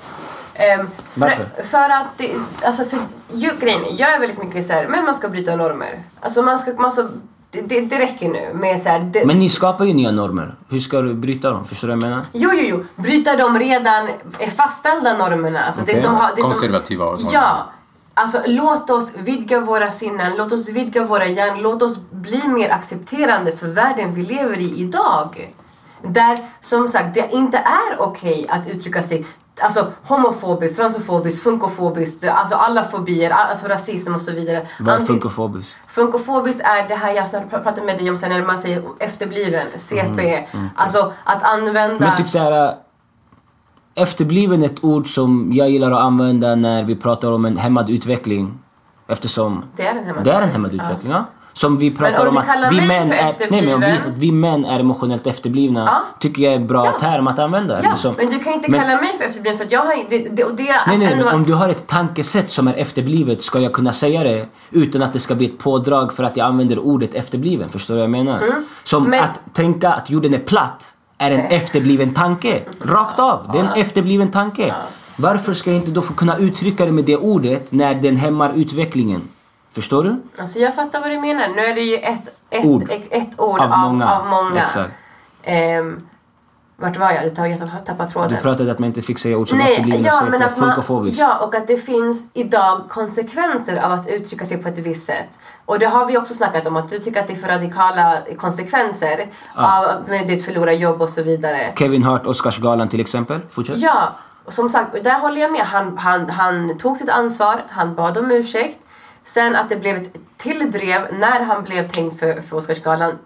Um, Varför? För att det, alltså för, ju, grejen jag är väldigt mycket såhär, men man ska bryta normer. Alltså man ska, man ska det, det, det räcker nu med såhär, det, Men ni skapar ju nya normer. Hur ska du bryta dem? Förstår du vad jag menar? Jo, jo, jo. Bryta de redan är fastställda normerna. Alltså det Okej. som har, det Konservativa normer. Ja. Alltså låt oss vidga våra sinnen, låt oss vidga våra hjärnor, låt oss bli mer accepterande för världen vi lever i idag. Där som sagt det inte är okej att uttrycka sig Alltså homofobiskt, transfobiskt, funkofobiskt, alltså alla fobier, alltså rasism och så vidare. Vad är Anti- funkofobiskt? Funkofobiskt är det här jag pratade med dig om sen när man säger efterbliven, CP. Mm, Alltså att använda... Men typ såhär... Efterbliven är ett ord som jag gillar att använda när vi pratar om en hämmad utveckling. Eftersom Det är en hämmad det är en hämmad utveckling. Ja. Som vi pratar om om att vi män är, nej, men om vi, vi män är emotionellt efterblivna Ja. tycker jag är en bra Ja. term att använda. Ja, eftersom- men du kan inte men- kalla mig för efterbliven för jag har det, det, och det Nej, nej, ändå- men om du har ett tankesätt som är efterblivet ska jag kunna säga det utan att det ska bli ett pådrag för att jag använder ordet efterbliven. Förstår du vad jag menar? Som Mm. Men- att tänka att jorden är platt är en efterbliven tanke. Rakt av. Det är en efterbliven tanke. Varför ska jag inte då få kunna uttrycka det med det ordet när den hämmar utvecklingen? Förstår du? Alltså jag fattar vad du menar. Nu är det ju ett, ett, Ord. ett, ett ord Av av, många. av många. Exakt. Ehm, vart var jag? Jag har tappat tråden. Du pratade att man inte fick säga ord som Nej, efterbliven ja, och men att man, ja, och att det finns idag konsekvenser av att uttrycka sig på ett visst sätt. Och det har vi också snackat om, att du tycker att det är för radikala konsekvenser av med ditt förlora jobb och så vidare. Kevin Hart, Oscarsgalan till exempel. Fortsätt. Ja, och som sagt, där håller jag med. Han, han, han tog sitt ansvar, han bad om ursäkt. Sen att det blev ett till drev när han blev tänkt för, för Oscarsgalan.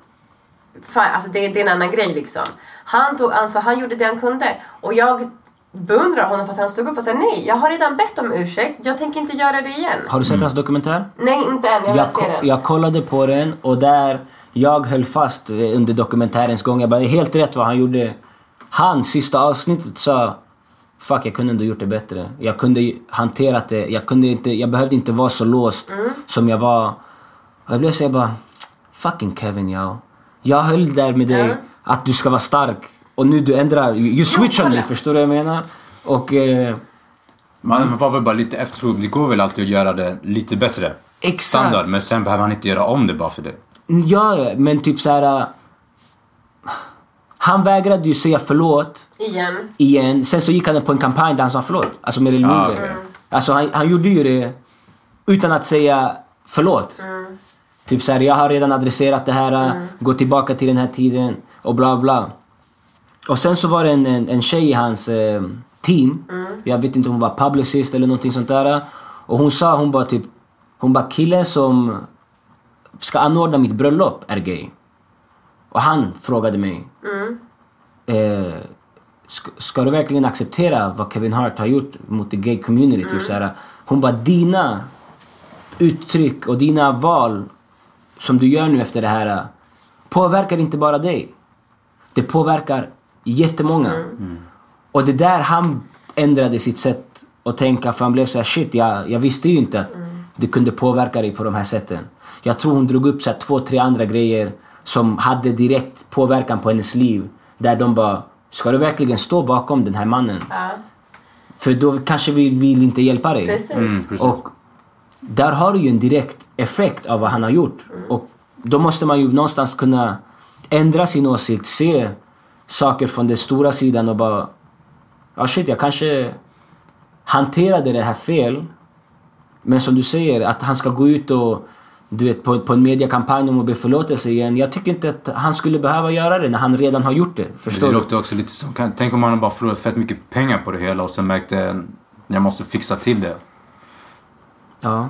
Fan, alltså det, det är en annan grej liksom. Han tog ansvar, han gjorde det han kunde. Och jag beundrar honom för att han stod upp och sa nej, jag har redan bett om ursäkt, jag tänker inte göra det igen. Har du sett hans dokumentär? Nej, inte än, jag jag, ko- den. jag kollade på den och där jag höll fast under dokumentärens gång. Jag bara, det är helt rätt vad han gjorde. Han, sista avsnittet sa Fuck, jag kunde ändå gjort det bättre. Jag kunde ju hanterat det. Jag, kunde inte, jag behövde inte vara så låst Mm. som jag var. Och jag blev så jag bara, fucking Kevin jag. Jag höll där med dig Ja. att du ska vara stark. Och nu du ändrar, you, switch on me, förstår du vad jag menar? Och eh, Man, man var väl bara lite efterklok. Det går väl alltid att göra det lite bättre. exakt. Standard. Men sen behöver han inte göra om det bara för det. Ja, ja, men typ så här. Han vägrade ju säga förlåt Igen. igen. Sen så gick han på en kampanj där han sa förlåt. Alltså mer eller Ah, mindre. okej. Alltså han, han gjorde ju det utan att säga förlåt. Typ så här, jag har redan adresserat det här. äh, Gå tillbaka till den här tiden och bla bla. Och sen så var det en, en, en tjej i hans eh, team. Jag vet inte om hon var publicist eller någonting sånt där. Och hon sa, hon bara typ, hon bara killen som ska anordna mitt bröllop är gay. Och han frågade mig. eh, ska, ska du verkligen acceptera vad Kevin Hart har gjort mot the gay community? Typ så här, hon bara, dina uttryck och dina val som du gör nu efter det här påverkar inte bara dig. Det påverkar jättemånga. Och det där han ändrade sitt sätt att tänka för han blev så här shit, jag, jag visste ju inte att det kunde påverka dig på de här sätten. Jag tror hon drog upp så här två, tre andra grejer som hade direkt påverkan på hennes liv. Där de bara, ska du verkligen stå bakom den här mannen? Ja, För då kanske vi vill inte hjälpa dig. precis. Mm, precis. Och där har du ju en direkt effekt av vad han har gjort. Och då måste man ju någonstans kunna ändra sin åsikt, se saker från den stora sidan och bara... Ja shit, jag kanske hanterade det här fel. Men som du säger, att han ska gå ut och du vet, på, på en mediekampanj om att be förlåtelse igen. Jag tycker inte att han skulle behöva göra det när han redan har gjort det. Förstår det du? låter också lite som, kan- tänk om man bara förlorat fett mycket pengar på det hela och sen märkte jag måste fixa till det. Ja.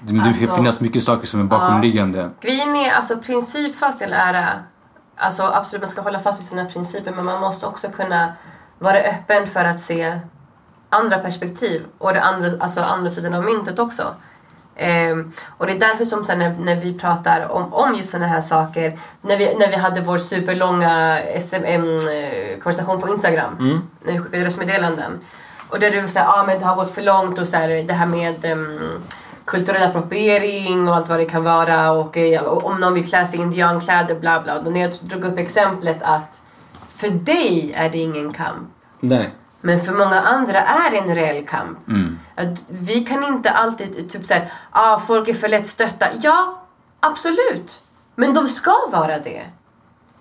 Det, det Alltså- finns mycket saker som är bakomliggande. Grejen är alltså principfast i all ära. Alltså absolut man ska hålla fast vid sina principer men man måste också kunna vara öppen för att se andra perspektiv och det andra, alltså andra sidan av myntet också. Ehm, och det är därför som sen när, när vi pratar om, om just sådana här saker, när vi, när vi hade vår superlånga SM, eh, konversation på Instagram, när vi skickade röstmeddelanden. Och där du säger, ah, men det har gått för långt och så här, det här med em, kulturell appropriering och allt vad det kan vara och, eh, och om någon vill klä sig i indiankläder bla bla. Och när jag drog upp exemplet att för dig är det ingen kamp. Nej. Men för många andra är det en reell kamp. Att vi kan inte alltid typ såhär, ah, folk är för lätt stötta. Ja, absolut. Men de ska vara det.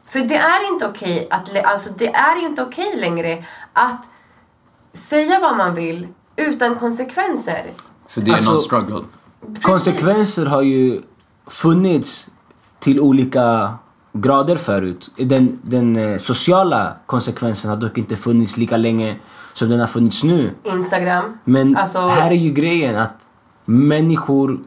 För det är inte okej att, alltså det är inte okej längre att säga vad man vill utan konsekvenser. För det är Alltså- någon struggle. Konsekvenser har ju funnits till olika grader förut. Den, den eh, sociala konsekvensen har dock inte funnits lika länge som den har funnits nu. Instagram. Men Alltså- här är ju grejen att människor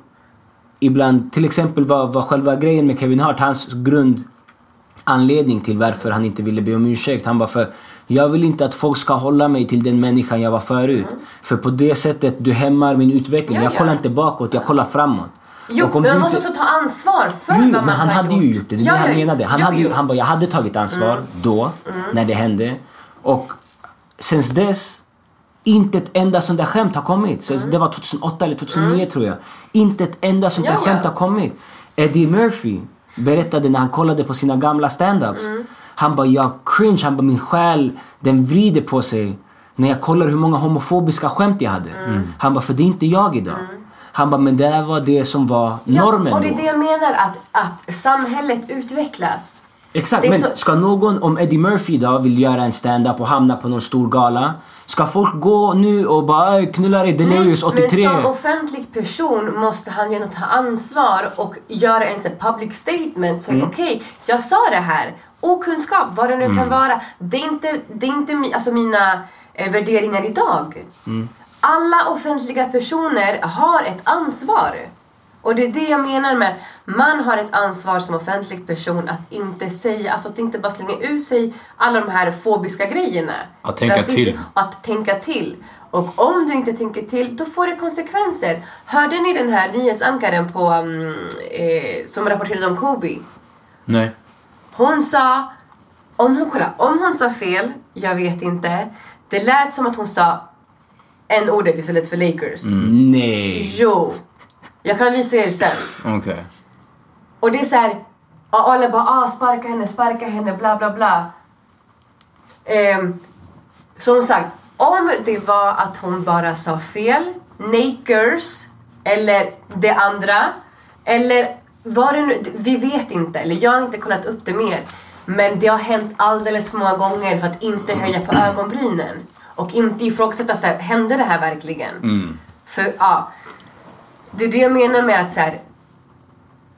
ibland, till exempel vad, vad själva grejen med Kevin Hart, hans grundanledning till varför han inte ville be om ursäkt. Han bara för jag vill inte att folk ska hålla mig till den människan jag var förut. För på det sättet du hämmar min utveckling. Ja, jag ja. kollar inte bakåt, jag kollar framåt. Jo, men man måste också ta ansvar för Jo, vad men man han har hade ju gjort det. Det är Ja, det han ja, menade. Han, jo, hade, ju-. Mm. han bara, jag hade tagit ansvar då, när det hände. Och sen dess, inte ett enda sånt där skämt har kommit. Så Det var 2008 eller 2009 tror jag. Inte ett enda sånt där Mm. Ja, ja. skämt har kommit. Eddie Murphy berättade när han kollade på sina gamla stand-ups. Mm. Han bara, jag cringe. Han bara, min själ den vrider på sig när jag kollar hur många homofobiska skämt jag hade. Mm. Han bara, för det är inte jag idag. Han bara, men det var det som var normen Ja, och det är det jag menar, att, att samhället utvecklas. Exakt, men så- ska någon, om Eddie Murphy idag vill göra en stand-up och hamna på någon stor gala. Ska folk gå nu och bara "Ey, knulla dig Delirious 83? Men som offentlig person måste han ju ta ansvar och göra en sån public statement. Så Mm. okej, jag sa det här. Okunskap, vad det nu Mm. kan vara. Det är inte, det är inte alltså mina eh, värderingar idag. Mm. Alla offentliga personer har ett ansvar. Och det är det jag menar med man har ett ansvar som offentlig person att inte säga, alltså att inte bara slänga ut sig alla de här fobiska grejerna. Att tänka Rasism- till. Att tänka till. Och om du inte tänker till, då får det konsekvenser. Hörde ni den här nyhetsankaren på, mm, eh, som rapporterade om Kobe? Nej. Hon sa, om hon, kolla, om hon sa fel, jag vet inte. Det lät som att hon sa en ordet istället för Lakers. Mm. Nej. Jo. Jag kan visa er sen. Okej. Och det är så här, och alla bara ah, sparka henne, sparka henne, bla bla bla. Ehm, som sagt, om det var att hon bara sa fel, nakers, eller det andra, eller vad det nu, vi vet inte, eller jag har inte kollat upp det mer. Men det har hänt alldeles för många gånger för att inte höja på ögonbrynen. Och inte ifrågasätta så här, hände det här verkligen? För ja, det är det jag menar med att så här,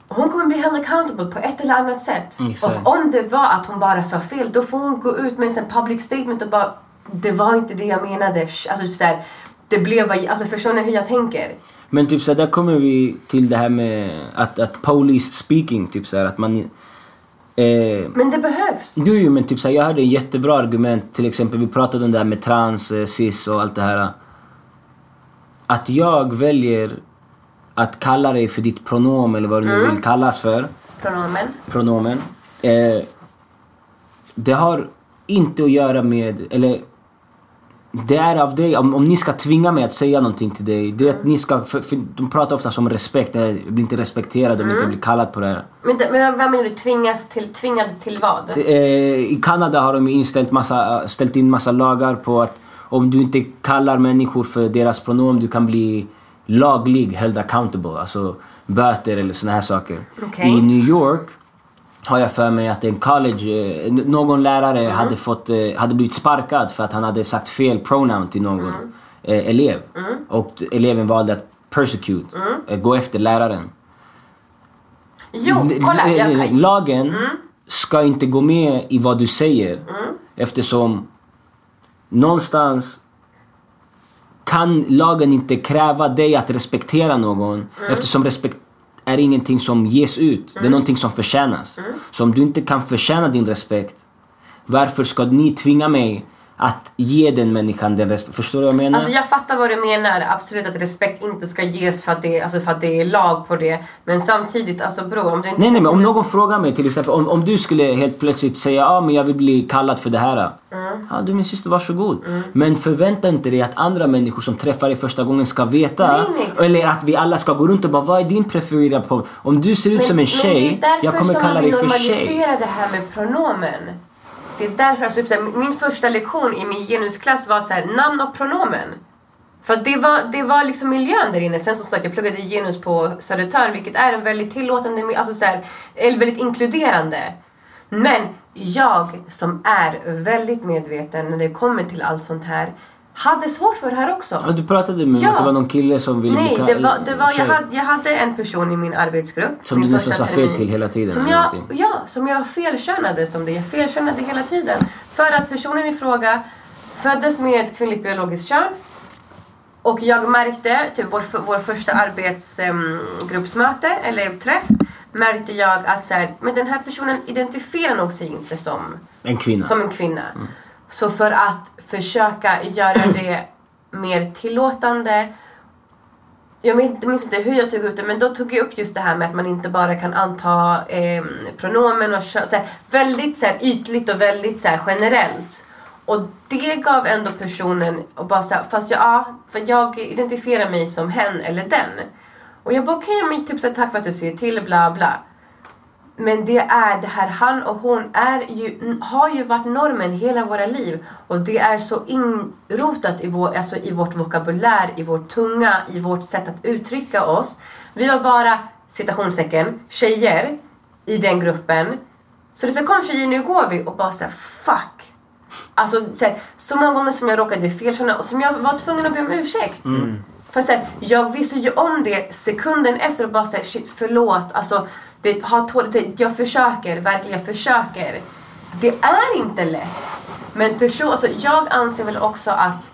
hon kommer bli held accountable på ett eller annat sätt. Exakt. Och om det var att hon bara sa fel, då får hon gå ut med en public statement och bara Det var inte det jag menade. Alltså typ såhär, det blev bara, alltså förstår ni hur jag tänker? Men typ så här, där kommer vi till det här med att, att police speaking, typ så här, att man... Eh, Men det behövs. Jo, jo, men typ så här, jag hade en jättebra argument. Till exempel, vi pratade om det här med trans, eh, cis och allt det här. Att jag väljer att kalla dig för ditt pronomen eller vad du nu vill kallas för. Pronomen. Pronomen. Eh, det har inte att göra med, eller det är av dig, om, om ni ska tvinga mig att säga någonting till dig, det är att ni ska, för, för de pratar ofta om respekt, jag blir inte respekterad om jag inte blir kallad på det här. Men, men vad menar du? Tvingas till, tvingad till vad? Eh, I Kanada har de inställt massa, ställt in massa lagar på att om du inte kallar människor för deras pronomen, du kan bli laglig held accountable. Alltså böter eller såna här saker. Okej. I New York har jag för mig att en college, eh, någon lärare Mm. hade, fått, eh, hade blivit sparkad för att han hade sagt fel pronoun till någon Mm. eh, elev. Och eleven valde att persecute, Mm. gå efter läraren. Jo, kolla. Jag, kan- Lagen Mm. ska inte gå med i vad du säger. Eftersom någonstans kan lagen inte kräva dig att respektera någon. Mm. Eftersom respekt är ingenting som ges ut. Det är någonting som förtjänas. Mm. Så om du inte kan förtjäna din respekt, varför ska ni tvinga mig att ge den människan den respekten? Förstår du vad jag menar? Alltså jag fattar vad du menar, absolut att respekt inte ska ges för att det, alltså för att det är lag på det. Men samtidigt, alltså bror om du inte Nej, nej, men om någon frågar mig till exempel, om, om du skulle helt plötsligt säga ja men jag vill bli kallad för det här. Mm. Ja du min syster, varsågod. Men förvänta inte dig att andra människor som träffar dig första gången ska veta. Nej, nej. Eller att vi alla ska gå runt och bara vad är din prefererade på? Om du ser ut som en tjej, det är därför jag kommer som kalla dig för tjej. normalisera det här med pronomen. Det är därför, alltså, typ, så här, min första lektion i min genusklass var så här, namn och pronomen. För att det var, det var liksom miljön där inne. Sen som sagt, jag pluggade genus på Södertörn vilket är en väldigt tillåtande, alltså så här, eller väldigt inkluderande. Men jag som är väldigt medveten när det kommer till allt sånt här hade svårt för det här också. Ja, du pratade med Ja. att det var någon kille som ville Nej, bli det var, det var, jag, hade, jag hade en person i min arbetsgrupp. Som min du nästan sa fel till hela tiden, Som jag, ja, som jag felkönade som det. Jag felkönade hela tiden. För att personen i fråga föddes med ett kvinnligt biologiskt kön. Och jag märkte, typ vår, vår första arbetsgruppsmöte eller träff, märkte jag att så här, men den här personen identifierar nog sig inte som En kvinna. som en kvinna. Så för att försöka göra det mer tillåtande jag vet- minns inte hur jag tog ut det men då tog jag upp just det här med att man inte bara kan anta eh, pronomen och så här, väldigt så här, ytligt och väldigt så här, generellt. Och det gav ändå personen och bara så här, fast jag, ja, för jag identifierar mig som hen eller den. Och jag bara okej men typ så här, tack för att du säger till bla bla. Men det är det här, han och hon är ju, har ju varit normen hela våra liv. Och det är så inrotat i, vår, alltså i vårt vokabulär, i vår tunga, i vårt sätt att uttrycka oss. Vi var bara, citationstecken, tjejer i den gruppen. Så det så kom tjejer, nu går vi och bara såhär fuck. Alltså så, här, så många gånger som jag råkade felkänna och som jag var tvungen att be om ursäkt. För att så här, jag visste ju om det sekunden efter och bara säga shit förlåt. Alltså, det, ha tåligt, jag försöker, verkligen jag försöker. Det är inte lätt. Men person, alltså, jag anser väl också att,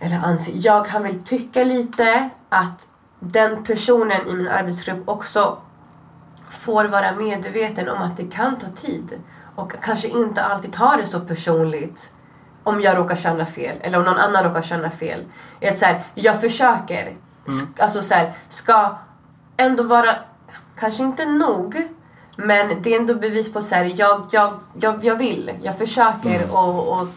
eller anser, jag kan väl tycka lite att den personen i min arbetsgrupp också får vara medveten om att det kan ta tid och kanske inte alltid ta det så personligt om jag råkar känna fel eller om någon annan råkar känna fel. Är Att så här, jag försöker, sk- alltså så här, ska ändå vara, kanske inte nog, men det är ändå bevis på så här, jag, jag, jag, jag vill, jag försöker och, och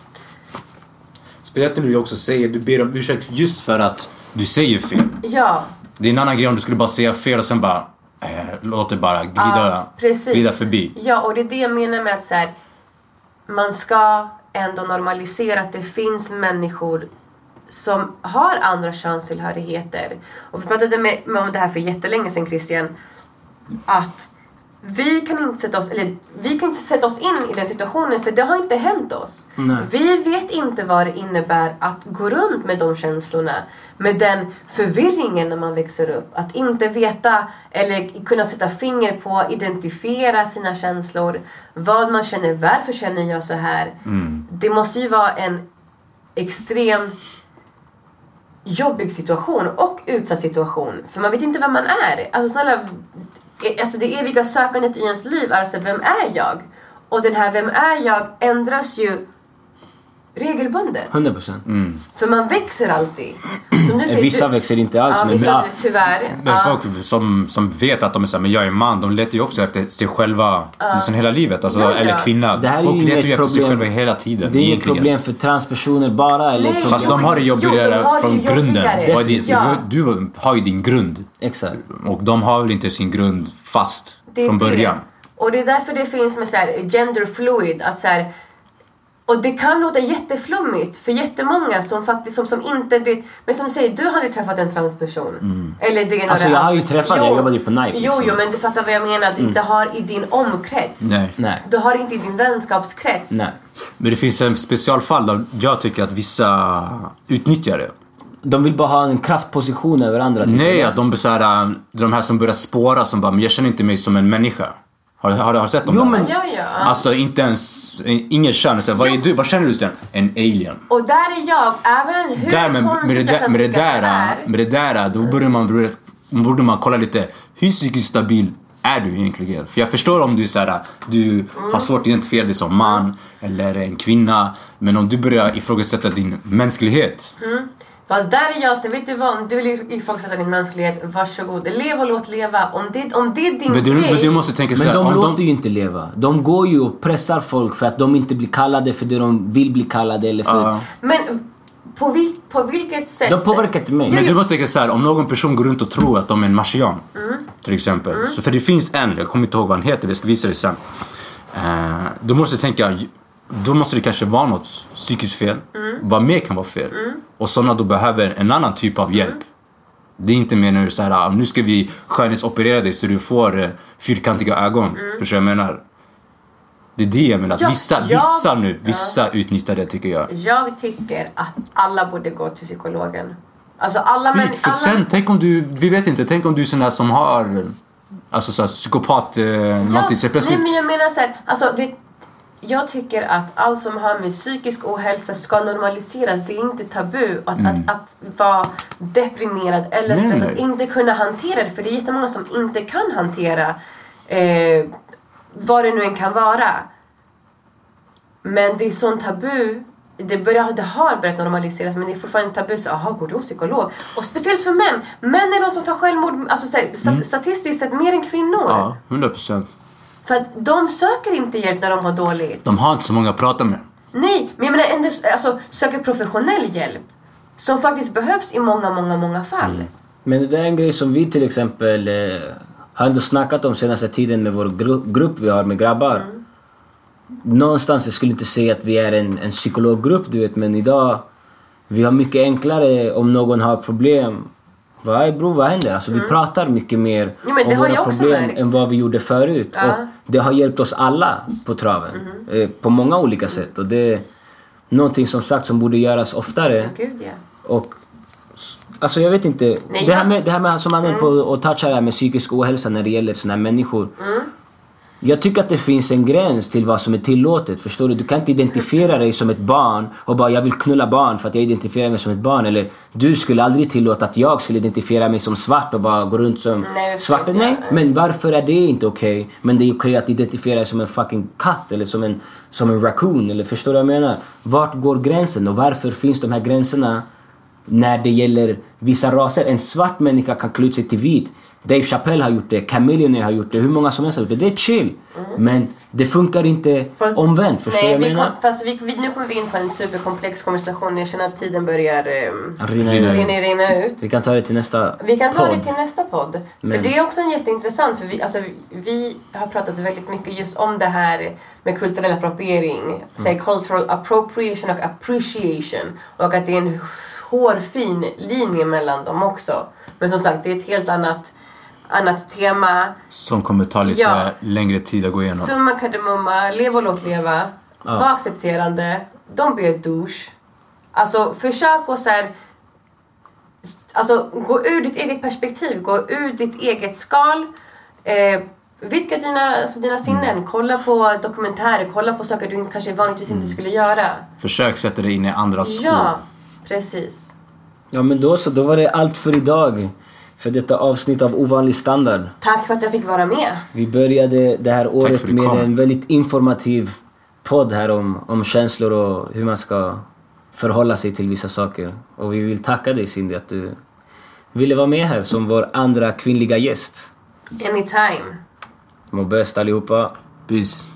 Speciellt när du också säger, du ber om ursäkt just för att du säger fel. ja. Det är en annan grej om du skulle bara säga fel och sen bara eh, låt det bara glida, Ja, glida förbi. Ja, och det är det jag menar med att så här, man ska ändå normalisera att det finns människor som har andra könstillhörigheter. Och vi pratade med, med om det här för jättelänge sedan Christian. Att vi kan inte sätta oss, eller vi kan inte sätta oss in i den situationen för det har inte hänt oss. Nej. Vi vet inte vad det innebär att gå runt med de känslorna. Med den förvirringen när man växer upp. Att inte veta eller kunna sätta finger på, identifiera sina känslor. Vad man känner, varför känner jag så här? Det måste ju vara en extrem jobbig situation och utsatt situation. För man vet inte vem man är. Alltså snälla, Eh, alltså det eviga sökandet i ens liv är alltså vem är jag? Och den här vem är jag ändras ju regelbundet. 100 procent. För man växer alltid. Som du säger, Vissa du- växer inte alls, ja, men- vissa, ja. tyvärr. Men ja. folk som, som vet att de är såhär, men jag är man, de letar ju också efter sig själva nästan hela livet. Alltså, Ja, ja. Eller kvinna. Det här är folk ju letar ju efter sig problem. själva hela tiden. Det är inget problem för transpersoner bara eller Nej. Fast de har det Jo, de jobbigare har det från jobbigare. grunden. Är Ja. för Du har ju din grund. Exakt. Och de har väl inte sin grund fast Det är från det. början. Och det är därför det finns med så här gender fluid. Att så här, och det kan låta jätteflummigt för jättemånga som faktiskt som, som inte vet. Men som du säger, du har aldrig träffat en transperson. Eller det Alltså, jag har ju träffat det, jag jobbade ju på Nike, Jo, liksom. jo, men du fattar vad jag menar. Du inte har i din omkrets. Nej. Nej. Du har inte i din vänskapskrets. Nej. Men det finns en specialfall där jag tycker att vissa utnyttjar det. De vill bara ha en kraftposition över andra. Nej, att de blir såhär, de här som börjar spåra som bara, men jag känner inte mig som en människa. Har, har, har du sett dem Jo, där? men- Ja, ja. Alltså inte ens, ingen kön. Så, vad, är du, vad känner du sen? En alien. Och där är jag, även hur Där, men, med, det där, med, det där, är. med det där, då borde man, borde, man kolla lite, hur psykiskt stabil är du egentligen? För jag förstår om du är såhär, du har svårt att identifiera dig som man eller en kvinna. Men om du börjar ifrågasätta din mänsklighet. Fast där är jag så vet du vad, om du vill ifrågasätta din mänsklighet, varsågod. Lev och låt leva. Om det, om det är din Men du, grej. men du måste tänka Men såhär, de om låter de... ju inte leva. De går ju och pressar folk för att de inte blir kallade för det de vill bli kallade eller för... Ja. Men på, vil, på vilket sätt? De påverkar inte mig. Men du måste tänka såhär, om någon person går runt och tror att de är en marsian. Till exempel. Så för det finns en, jag kommer inte ihåg vad han heter, jag ska visa dig sen. Uh, då måste du tänka, då måste det kanske vara något psykiskt fel. Vad mer kan vara fel? Och sådana då behöver en annan typ av hjälp. Det är inte mer nu så här, ah, nu ska vi skönhetsoperera dig så du får uh, fyrkantiga ögon. Förstår du vad jag menar? Det är det jag menar. Att Ja, vissa, ja. vissa nu, vissa utnyttjar det tycker jag. Jag tycker att alla borde gå till psykologen. Alltså alla män... Speak, för alla... sen, tänk om du, vi vet inte, tänk om du är sån där som har Alltså såhär psykopat, eh, någonting, så plötsligt... Nej men jag menar såhär, alltså det, jag tycker att allt som har med psykisk ohälsa ska normaliseras. Det är inte tabu att, att, att vara deprimerad eller Nej, stressad. nej. Inte kunna hantera det. För det är jättemånga som inte kan hantera eh, vad det nu än kan vara. Men det är sån tabu. Det, börjar, det har börjat normaliseras men det är fortfarande tabu. Så, aha, går du hos psykolog? Och speciellt för män. Män är de som tar självmord alltså, så stat, statistiskt sett mer än kvinnor. Ja, 100 procent. För att de söker inte hjälp när de har dåligt. De har inte så många att prata med. Nej, men jag menar ändå alltså, söker professionell hjälp. Som faktiskt behövs i många, många, många fall. Men det är en grej som vi till exempel eh, har ändå snackat om senaste tiden med vår gru- grupp vi har med grabbar. Någonstans, jag skulle inte säga att vi är en, en psykologgrupp du vet, men idag vi har mycket enklare om någon har problem. Vad är bror, vad händer? Alltså vi pratar mycket mer Mm. Det om våra problem märkt. än vad vi gjorde förut. Ja. Och det har hjälpt oss alla på traven. Mm-hmm. Eh, på många olika sätt. Och det är någonting som sagt som borde göras oftare. Gud ja. Och Alltså jag vet inte. Nej, det, här Mm. med, det här med som han är på och touchar här med psykisk ohälsa när det gäller såna här människor. Mm. Jag tycker att det finns en gräns till vad som är tillåtet. Förstår du? Du kan inte identifiera dig som ett barn och bara jag vill knulla barn för att jag identifierar mig som ett barn. Eller du skulle aldrig tillåta att jag skulle identifiera mig som svart och bara gå runt som Nej, svart. inte Nej, men varför är det inte okej? Men det är okej att identifiera dig som en fucking katt eller som en, som en raccoon. Eller förstår du vad jag menar? Vart går gränsen och varför finns de här gränserna när det gäller vissa raser? En svart människa kan klä ut sig till vit. Dave Chappelle har gjort det, Chameleon har gjort det, hur många som helst har gjort det. Det är chill. Men det funkar inte Mm. Fast- omvänt. Förstår Nej, jag vi menar? kom, fast vi, vi, nu kommer vi in på en superkomplex konversation. Jag känner att tiden börjar um, Rinna Rinna ut. rinna, rinna ut. Vi kan ta det till nästa Vi kan ta podd. det till nästa podd. För Men- det är också en jätteintressant, för vi, alltså, vi, har pratat väldigt mycket just om det här med kulturell appropriering. Säg cultural appropriation och appreciation. Och att det är en hårfin linje mellan dem också. Men som sagt, det är ett helt annat, annat tema. Som kommer ta lite Ja. längre tid att gå igenom. Summa kardemumma, lev och låt leva. Var accepterande. Don't be a douche. Alltså försök att så här, Alltså gå ur ditt eget perspektiv, gå ur ditt eget skal. Eh, vidga dina, alltså, dina sinnen, kolla på dokumentärer, kolla på saker du kanske vanligtvis inte skulle göra. Försök sätta dig in i andras skor. Ja, precis. Ja men då så, då var det allt för idag. För detta avsnitt av Ovanlig standard. Tack för att jag fick vara med. Vi började det här året med kom. en väldigt informativ podd här om, om känslor och hur man ska förhålla sig till vissa saker. Och vi vill tacka dig Cindy att du ville vara med här som vår andra kvinnliga gäst. Anytime. Må bäst allihopa. Peace.